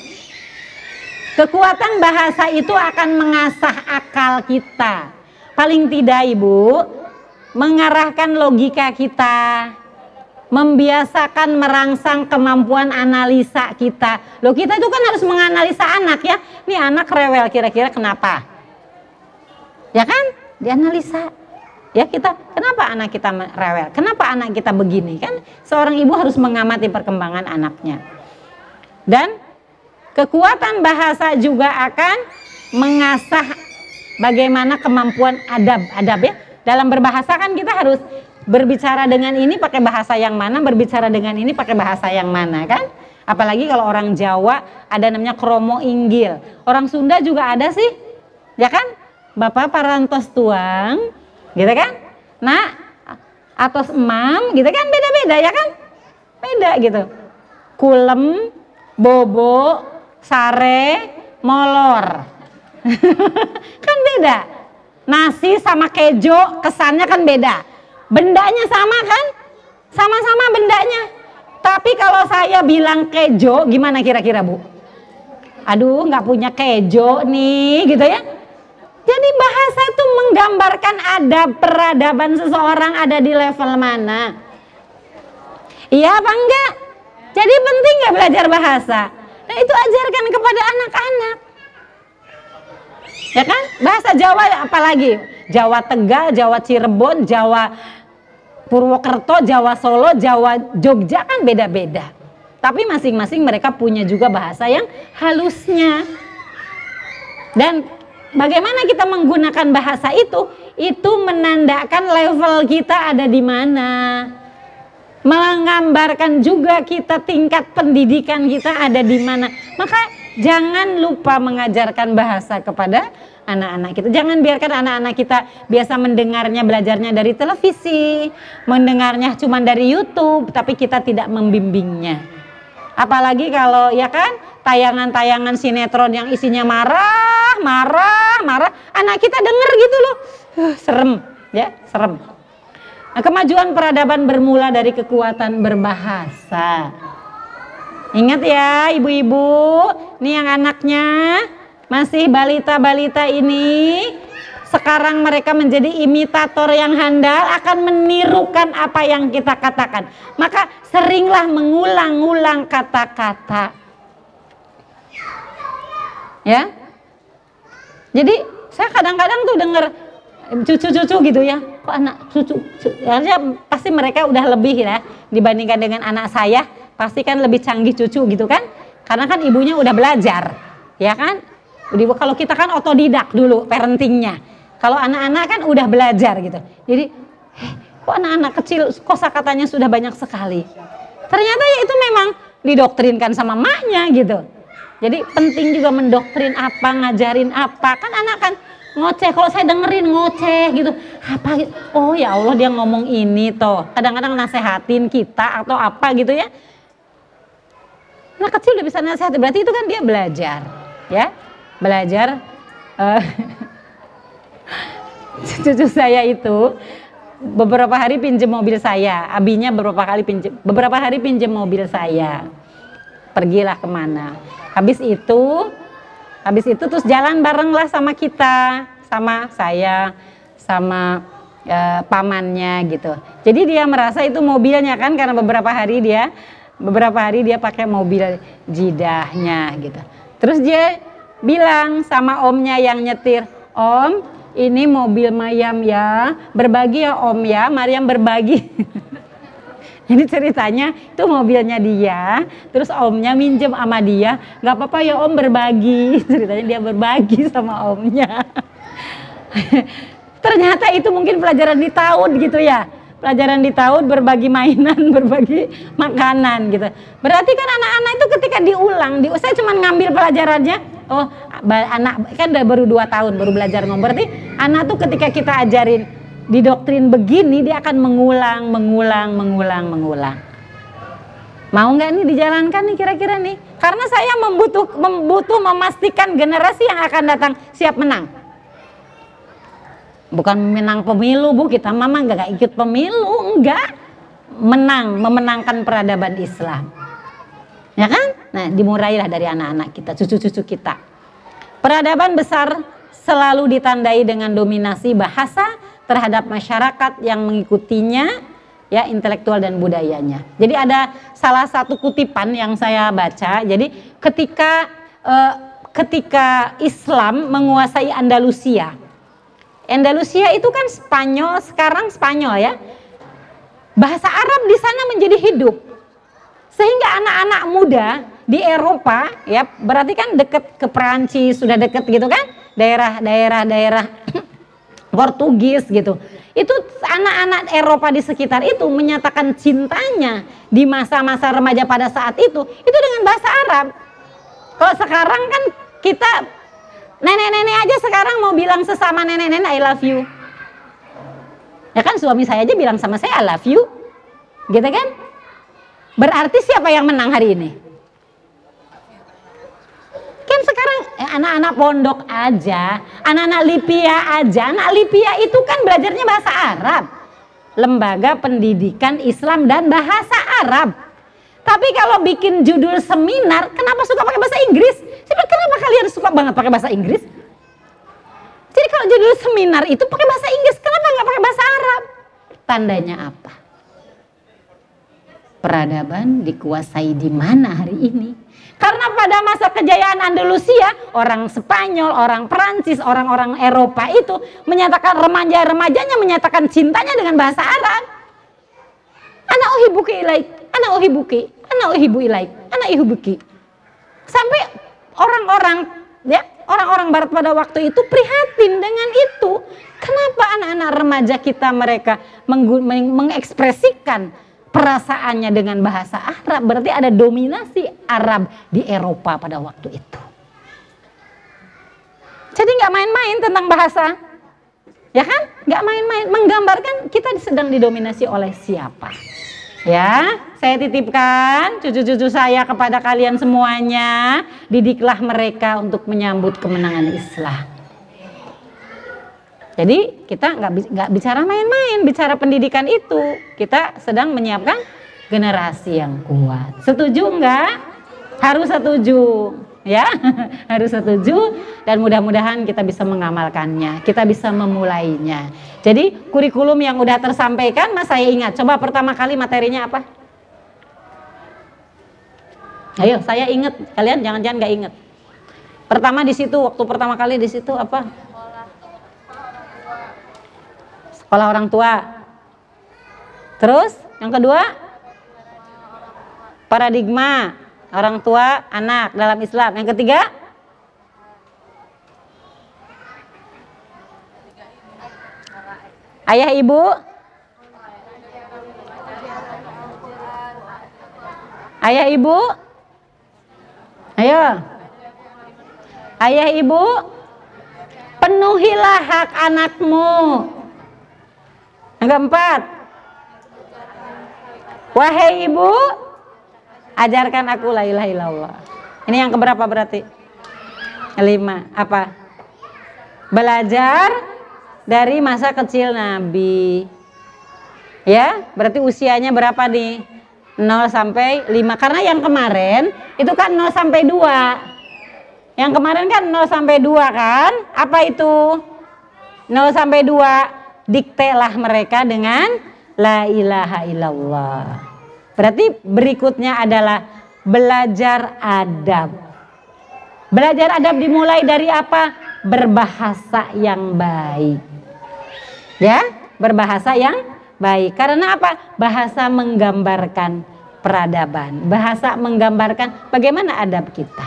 kekuatan bahasa itu akan mengasah akal kita. Paling tidak Ibu, mengarahkan logika kita, membiasakan merangsang kemampuan analisa kita. Loh kita itu kan harus menganalisa anak ya. Ini anak rewel kira-kira kenapa? Ya kan? Dianalisa. Ya kita, kenapa anak kita rewel? Kenapa anak kita begini? Kan seorang ibu harus mengamati perkembangan anaknya. Dan kekuatan bahasa juga akan mengasah bagaimana kemampuan adab. Adab ya. Dalam berbahasa kan kita harus berbicara dengan ini pakai bahasa yang mana, berbicara dengan ini pakai bahasa yang mana kan? Apalagi kalau orang Jawa ada namanya kromo inggil. Orang Sunda juga ada sih. Ya kan? Bapak parantos tuang, gitu kan? Nah, atas emam, gitu kan? Beda-beda ya kan? Beda gitu. Kulem, bobo, sare, molor. kan beda. Nasi sama kejo kesannya kan beda. Bendanya sama kan? Sama-sama bendanya. Tapi kalau saya bilang kejo, gimana kira-kira Bu? Aduh, nggak punya kejo nih, gitu ya. Jadi bahasa itu menggambarkan ada peradaban seseorang ada di level mana. Iya apa enggak? Jadi penting nggak belajar bahasa? Nah itu ajarkan kepada anak-anak. Ya kan? Bahasa Jawa apalagi? Jawa Tegal, Jawa Cirebon, Jawa Purwokerto, Jawa Solo, Jawa Jogja kan beda-beda. Tapi masing-masing mereka punya juga bahasa yang halusnya. Dan bagaimana kita menggunakan bahasa itu? Itu menandakan level kita ada di mana. Menggambarkan juga kita tingkat pendidikan kita ada di mana. Maka jangan lupa mengajarkan bahasa kepada anak-anak kita. Jangan biarkan anak-anak kita biasa mendengarnya, belajarnya dari televisi, mendengarnya cuma dari YouTube, tapi kita tidak membimbingnya. Apalagi kalau ya kan tayangan-tayangan sinetron yang isinya marah, marah, marah, anak kita denger gitu loh. Uh, serem, ya, serem. Nah, kemajuan peradaban bermula dari kekuatan berbahasa. Ingat ya ibu-ibu, nih yang anaknya masih balita-balita ini sekarang mereka menjadi imitator yang handal akan menirukan apa yang kita katakan. Maka seringlah mengulang-ulang kata-kata. Ya. Jadi saya kadang-kadang tuh dengar cucu-cucu gitu ya. Kok anak cucu, harusnya pasti mereka udah lebih ya dibandingkan dengan anak saya. Pasti kan lebih canggih cucu gitu kan. Karena kan ibunya udah belajar. Ya kan? Kalau kita kan otodidak dulu parentingnya kalau anak-anak kan udah belajar gitu. Jadi, eh, kok anak-anak kecil kosa katanya sudah banyak sekali. Ternyata ya itu memang didoktrinkan sama maknya gitu. Jadi penting juga mendoktrin apa, ngajarin apa. Kan anak kan ngoceh, kalau saya dengerin ngoceh gitu. Apa gitu? Oh ya Allah dia ngomong ini toh. Kadang-kadang nasehatin kita atau apa gitu ya. Anak kecil udah bisa nasehatin, berarti itu kan dia belajar. Ya, belajar. Uh, cucu saya itu beberapa hari pinjem mobil saya, abinya beberapa kali pinjem, beberapa hari pinjem mobil saya. Pergilah ke mana. Habis itu, habis itu terus jalan bareng lah sama kita, sama saya, sama e, pamannya gitu. Jadi dia merasa itu mobilnya kan karena beberapa hari dia, beberapa hari dia pakai mobil jidahnya gitu. Terus dia bilang sama omnya yang nyetir, Om, ini mobil Mayam ya, berbagi ya Om ya, Mariam berbagi. Ini ceritanya itu mobilnya dia, terus omnya minjem sama dia, nggak apa-apa ya om berbagi. Ceritanya dia berbagi sama omnya. Ternyata itu mungkin pelajaran di tahun gitu ya. Pelajaran di tahun berbagi mainan, berbagi makanan gitu. Berarti kan anak-anak itu ketika diulang, di, saya cuma ngambil pelajarannya, oh anak kan udah baru dua tahun baru belajar ngomong berarti anak tuh ketika kita ajarin di doktrin begini dia akan mengulang mengulang mengulang mengulang. Mau nggak nih dijalankan nih kira-kira nih? Karena saya membutuh membutuh memastikan generasi yang akan datang siap menang. Bukan menang pemilu bu. Kita mama nggak ikut pemilu enggak menang memenangkan peradaban Islam Ya kan? Nah, dimurailah dari anak-anak kita, cucu-cucu kita. Peradaban besar selalu ditandai dengan dominasi bahasa terhadap masyarakat yang mengikutinya, ya intelektual dan budayanya. Jadi ada salah satu kutipan yang saya baca. Jadi ketika eh, ketika Islam menguasai Andalusia, Andalusia itu kan Spanyol, sekarang Spanyol ya. Bahasa Arab di sana menjadi hidup. Sehingga anak-anak muda di Eropa ya berarti kan deket ke Perancis sudah deket gitu kan? Daerah-daerah daerah Portugis gitu. Itu anak-anak Eropa di sekitar itu menyatakan cintanya di masa-masa remaja pada saat itu itu dengan bahasa Arab. Kalau sekarang kan kita nenek-nenek aja sekarang mau bilang sesama nenek-nenek I love you. Ya kan suami saya aja bilang sama saya I love you. Gitu kan Berarti siapa yang menang hari ini? Kan sekarang eh, anak-anak pondok aja, anak-anak Lipia aja, anak Lipia itu kan belajarnya bahasa Arab. Lembaga Pendidikan Islam dan Bahasa Arab. Tapi kalau bikin judul seminar, kenapa suka pakai bahasa Inggris? Saya kenapa kalian suka banget pakai bahasa Inggris? Jadi kalau judul seminar itu pakai bahasa Inggris, kenapa nggak pakai bahasa Arab? Tandanya apa? Peradaban dikuasai di mana hari ini? Karena pada masa kejayaan Andalusia, orang Spanyol, orang Prancis, orang-orang Eropa itu menyatakan remaja-remajanya menyatakan cintanya dengan bahasa Arab. Anak uhibuki ilaik, anak uhibuki, anak uhibu ilaik, anak uhibuki. Sampai orang-orang ya orang-orang barat pada waktu itu prihatin dengan itu. Kenapa anak-anak remaja kita mereka mengekspresikan perasaannya dengan bahasa Arab? Berarti ada dominasi Arab di Eropa pada waktu itu. Jadi nggak main-main tentang bahasa, ya kan? Nggak main-main, menggambarkan kita sedang didominasi oleh siapa. Ya, saya titipkan cucu-cucu saya kepada kalian semuanya, didiklah mereka untuk menyambut kemenangan Islam. Jadi kita nggak nggak bicara main-main, bicara pendidikan itu. Kita sedang menyiapkan generasi yang kuat. Setuju nggak? Harus setuju ya? Harus setuju dan mudah-mudahan kita bisa mengamalkannya kita bisa memulainya. Jadi kurikulum yang udah tersampaikan mas saya ingat. Coba pertama kali materinya apa? Ayo saya ingat. Kalian jangan-jangan nggak ingat. Pertama di situ waktu pertama kali di situ apa sekolah orang tua terus yang kedua paradigma orang tua, anak dalam Islam. Yang ketiga, ayah ibu. Ayah ibu. Ayo. Ayah ibu, penuhilah hak anakmu. Yang keempat, wahai ibu, Ajarkan aku la ilaha illallah. Ini yang keberapa berarti? Lima. Apa? Belajar dari masa kecil Nabi. Ya, berarti usianya berapa nih? 0 sampai 5. Karena yang kemarin itu kan 0 sampai 2. Yang kemarin kan 0 sampai 2 kan? Apa itu? 0 sampai 2. Diktelah mereka dengan la ilaha illallah. Berarti berikutnya adalah belajar adab. Belajar adab dimulai dari apa? Berbahasa yang baik. Ya, berbahasa yang baik. Karena apa? Bahasa menggambarkan peradaban. Bahasa menggambarkan bagaimana adab kita.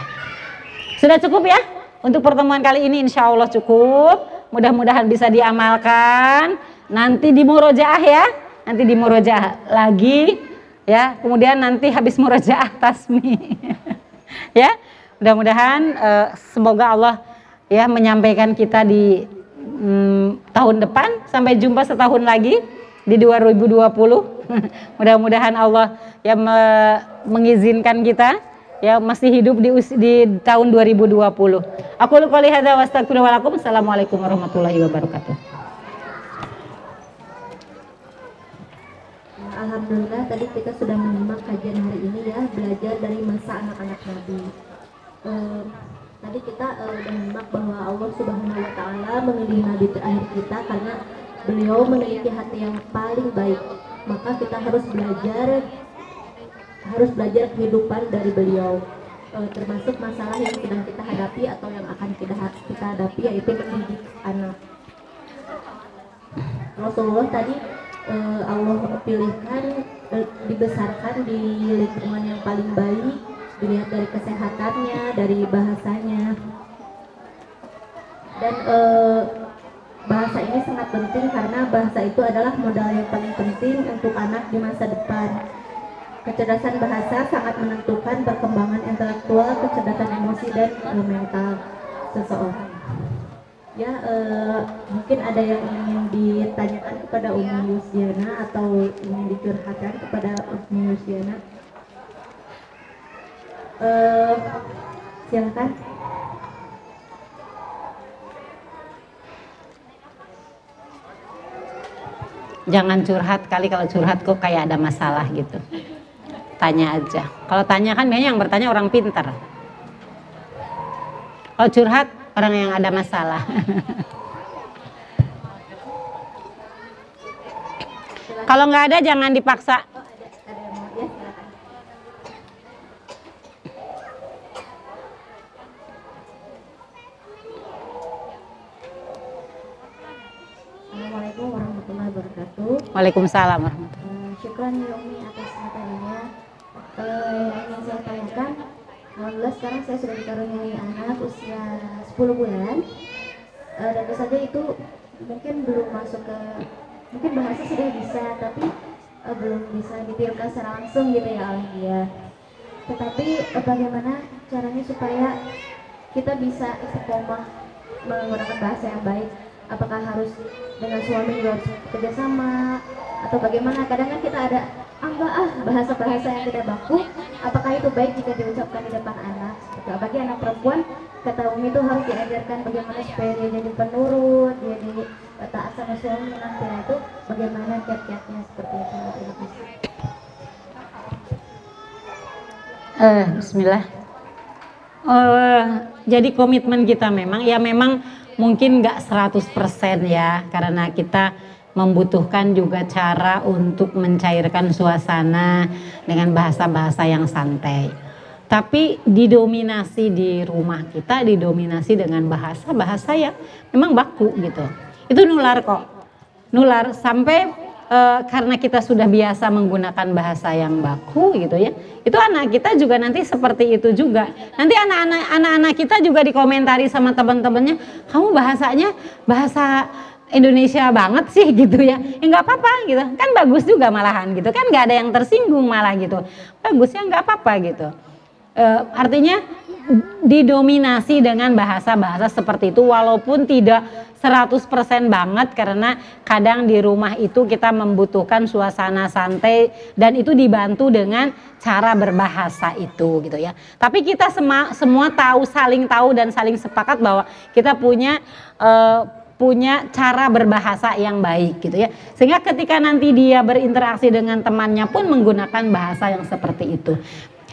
Sudah cukup ya? Untuk pertemuan kali ini insya Allah cukup. Mudah-mudahan bisa diamalkan. Nanti di murojaah ya. Nanti di murojaah lagi ya. Kemudian nanti habis murojaah tasmi ya. Mudah-mudahan uh, semoga Allah ya menyampaikan kita di mm, tahun depan. Sampai jumpa setahun lagi di 2020 mudah-mudahan Allah ya me mengizinkan kita ya masih hidup di di tahun 2020 aku lupa lihat assalamualaikum warahmatullahi wabarakatuh Alhamdulillah tadi kita sudah menyimak kajian hari ini ya belajar dari masa anak-anak Nabi. Uh, tadi kita uh, menyimak bahwa Allah Subhanahu Wa Taala memilih Nabi terakhir kita karena beliau memiliki hati yang paling baik. Maka kita harus belajar harus belajar kehidupan dari beliau. Uh, termasuk masalah yang sedang kita hadapi atau yang akan kita kita hadapi yaitu mendidik anak. Rasulullah tadi uh, Allah pilihkan uh, dibesarkan di lingkungan yang paling baik dilihat dari kesehatannya dari bahasanya dan uh, bahasa ini sangat penting karena bahasa itu adalah modal yang paling penting untuk anak di masa depan kecerdasan bahasa sangat menentukan perkembangan intelektual, kecerdasan emosi dan mental seseorang. Ya, e, mungkin ada yang ingin ditanyakan kepada Umi Yusiana atau ingin dicurhatkan kepada Umi Yusiana. E, eh, silakan. jangan curhat kali kalau curhat kok kayak ada masalah gitu. Tanya aja. Kalau tanya kan biasanya yang bertanya orang pintar. Kalau curhat orang yang ada masalah. kalau nggak ada jangan dipaksa. Assalamualaikum warahmatullahi wabarakatuh. Waalaikumsalam warahmatullahi Eh, syukran ya materinya. Eh, yang ingin saya tanyakan, alhamdulillah sekarang saya sudah dikaruniai anak usia 10 bulan. Eh, dan saja itu mungkin belum masuk ke mungkin bahasa sudah bisa tapi eh, belum bisa ditirukan secara langsung gitu ya oleh dia. Tetapi eh, bagaimana caranya supaya kita bisa istiqomah menggunakan bahasa yang baik? Apakah harus dengan suami juga harus kerjasama atau bagaimana? Kadang kan kita ada enggak ah bahasa-bahasa yang tidak baku. Apakah itu baik jika diucapkan di depan anak? Bagi anak perempuan kata Umi itu harus diajarkan bagaimana supaya dia jadi penurut, dia jadi taat sama suami nanti Nah, itu bagaimana kiat-kiatnya seperti itu. Terima kasih. Eh, Bismillah. Eh, jadi komitmen kita memang ya memang mungkin nggak 100% ya karena kita membutuhkan juga cara untuk mencairkan suasana dengan bahasa-bahasa yang santai. Tapi didominasi di rumah kita didominasi dengan bahasa-bahasa yang memang baku gitu. Itu nular kok. Nular sampai eh, karena kita sudah biasa menggunakan bahasa yang baku gitu ya. Itu anak kita juga nanti seperti itu juga. Nanti anak-anak anak-anak kita juga dikomentari sama teman-temannya, kamu bahasanya bahasa Indonesia banget sih gitu ya. Ya nggak apa-apa gitu. Kan bagus juga malahan gitu. Kan nggak ada yang tersinggung malah gitu. Bagus ya nggak apa-apa gitu. Eh, artinya didominasi dengan bahasa-bahasa seperti itu walaupun tidak 100% banget karena kadang di rumah itu kita membutuhkan suasana santai dan itu dibantu dengan cara berbahasa itu gitu ya. Tapi kita semua semua tahu saling tahu dan saling sepakat bahwa kita punya eh, punya cara berbahasa yang baik gitu ya. Sehingga ketika nanti dia berinteraksi dengan temannya pun menggunakan bahasa yang seperti itu.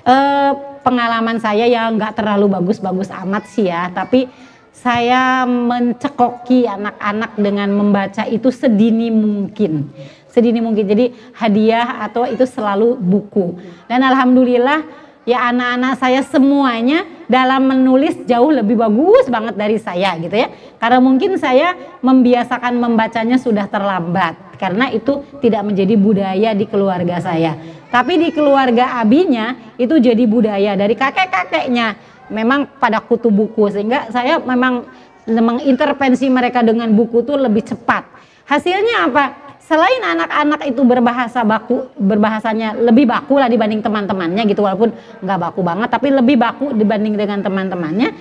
Eh, pengalaman saya ya nggak terlalu bagus-bagus amat sih ya, tapi saya mencekoki anak-anak dengan membaca itu sedini mungkin. Sedini mungkin. Jadi hadiah atau itu selalu buku. Dan alhamdulillah ya anak-anak saya semuanya dalam menulis jauh lebih bagus banget dari saya gitu ya. Karena mungkin saya membiasakan membacanya sudah terlambat karena itu tidak menjadi budaya di keluarga saya. Tapi di keluarga abinya itu jadi budaya dari kakek-kakeknya memang pada kutu buku sehingga saya memang mengintervensi mereka dengan buku itu lebih cepat. Hasilnya apa? Selain anak-anak itu berbahasa baku, berbahasanya lebih baku lah dibanding teman-temannya gitu walaupun nggak baku banget tapi lebih baku dibanding dengan teman-temannya.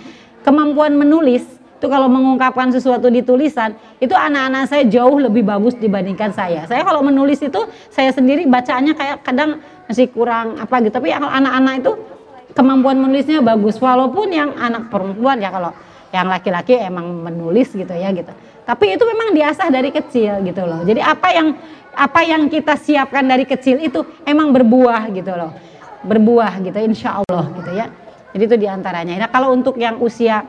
Kemampuan menulis itu kalau mengungkapkan sesuatu di tulisan itu anak-anak saya jauh lebih bagus dibandingkan saya. Saya kalau menulis itu saya sendiri bacaannya kayak kadang masih kurang apa gitu. Tapi kalau anak-anak itu kemampuan menulisnya bagus walaupun yang anak perempuan ya kalau yang laki-laki emang menulis gitu ya gitu. Tapi itu memang diasah dari kecil gitu loh. Jadi apa yang apa yang kita siapkan dari kecil itu emang berbuah gitu loh. Berbuah gitu insya Allah gitu ya. Jadi itu di antaranya. Nah kalau untuk yang usia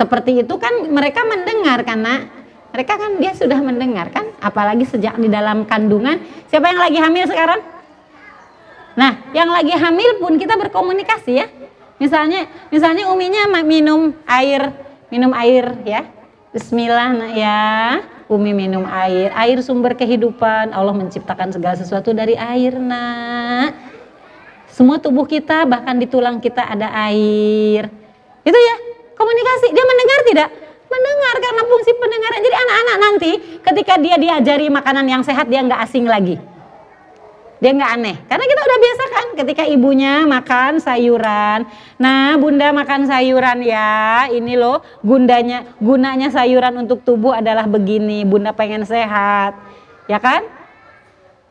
seperti itu kan mereka mendengar karena mereka kan dia sudah mendengar kan apalagi sejak di dalam kandungan siapa yang lagi hamil sekarang nah yang lagi hamil pun kita berkomunikasi ya misalnya misalnya uminya minum air minum air ya Bismillah nak ya. Umi minum air. Air sumber kehidupan. Allah menciptakan segala sesuatu dari air nak. Semua tubuh kita bahkan di tulang kita ada air. Itu ya komunikasi. Dia mendengar tidak? Mendengar karena fungsi pendengaran. Jadi anak-anak nanti ketika dia diajari makanan yang sehat dia nggak asing lagi dia nggak aneh. Karena kita udah biasa kan ketika ibunya makan sayuran. Nah bunda makan sayuran ya. Ini loh gundanya gunanya sayuran untuk tubuh adalah begini. Bunda pengen sehat. Ya kan?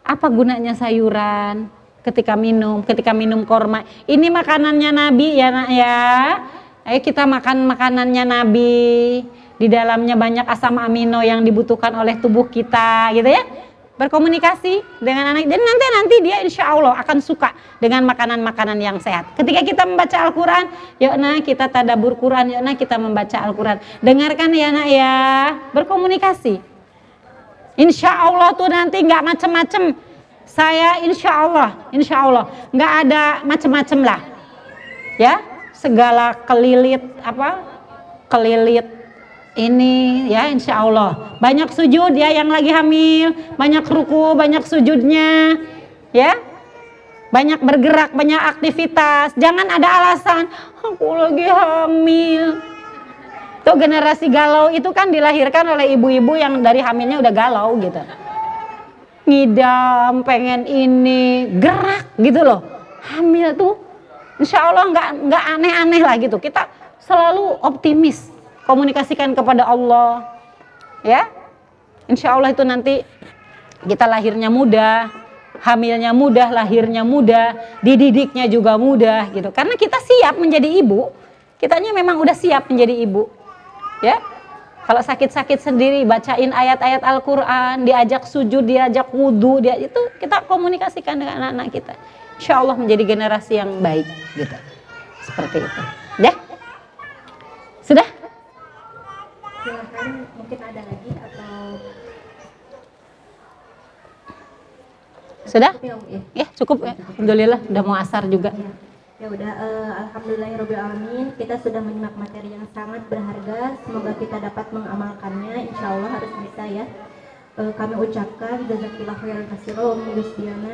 Apa gunanya sayuran? Ketika minum ketika minum korma. Ini makanannya nabi ya nak ya. Ayo kita makan makanannya Nabi. Di dalamnya banyak asam amino yang dibutuhkan oleh tubuh kita, gitu ya. Berkomunikasi dengan anak dan nanti nanti dia insya Allah akan suka dengan makanan-makanan yang sehat. Ketika kita membaca Al-Quran, yuk nah kita tadabur Quran, yuk nah kita membaca Al-Quran. Dengarkan ya nak ya, berkomunikasi. Insya Allah tuh nanti nggak macem-macem. Saya insya Allah, insya Allah nggak ada macem-macem lah. Ya, segala kelilit apa, kelilit ini ya insya Allah. Banyak sujud ya yang lagi hamil. Banyak ruku banyak sujudnya ya. Banyak bergerak banyak aktivitas. Jangan ada alasan aku lagi hamil. Tuh generasi galau itu kan dilahirkan oleh ibu-ibu yang dari hamilnya udah galau gitu. Ngidam pengen ini gerak gitu loh. Hamil tuh insya Allah nggak nggak aneh-aneh lah gitu. Kita selalu optimis komunikasikan kepada Allah ya. Insya Allah itu nanti kita lahirnya mudah hamilnya mudah lahirnya mudah dididiknya juga mudah gitu. Karena kita siap menjadi ibu kitanya memang udah siap menjadi ibu ya. Kalau sakit-sakit sendiri bacain ayat-ayat Al-Quran diajak sujud diajak wudhu dia itu kita komunikasikan dengan anak-anak kita. Insya Allah menjadi generasi yang baik gitu. Seperti itu. Ya? Sudah silahkan mungkin ada lagi atau Sudah? Cukup ya, ya? Ya cukup ya. Alhamdulillah udah mau asar juga. Ya, ya udah uh, alhamdulillahirobbilalamin kita sudah menyimak materi yang sangat berharga. Semoga kita dapat mengamalkannya. Insya Allah harus bisa ya. Eh, kami ucapkan jazakillah khairan Ummu Gustiana.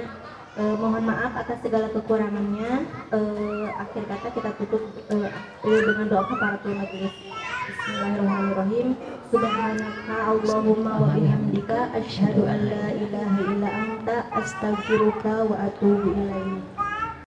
Eh, mohon maaf atas segala kekurangannya. Eh, akhir kata kita tutup eh, dengan doa kafaratul majelis. Bismillahirrahmanirrahim. Subhanaka Allahumma wa bihamdika asyhadu an la ilaha illa anta astaghfiruka wa atubu ilaik.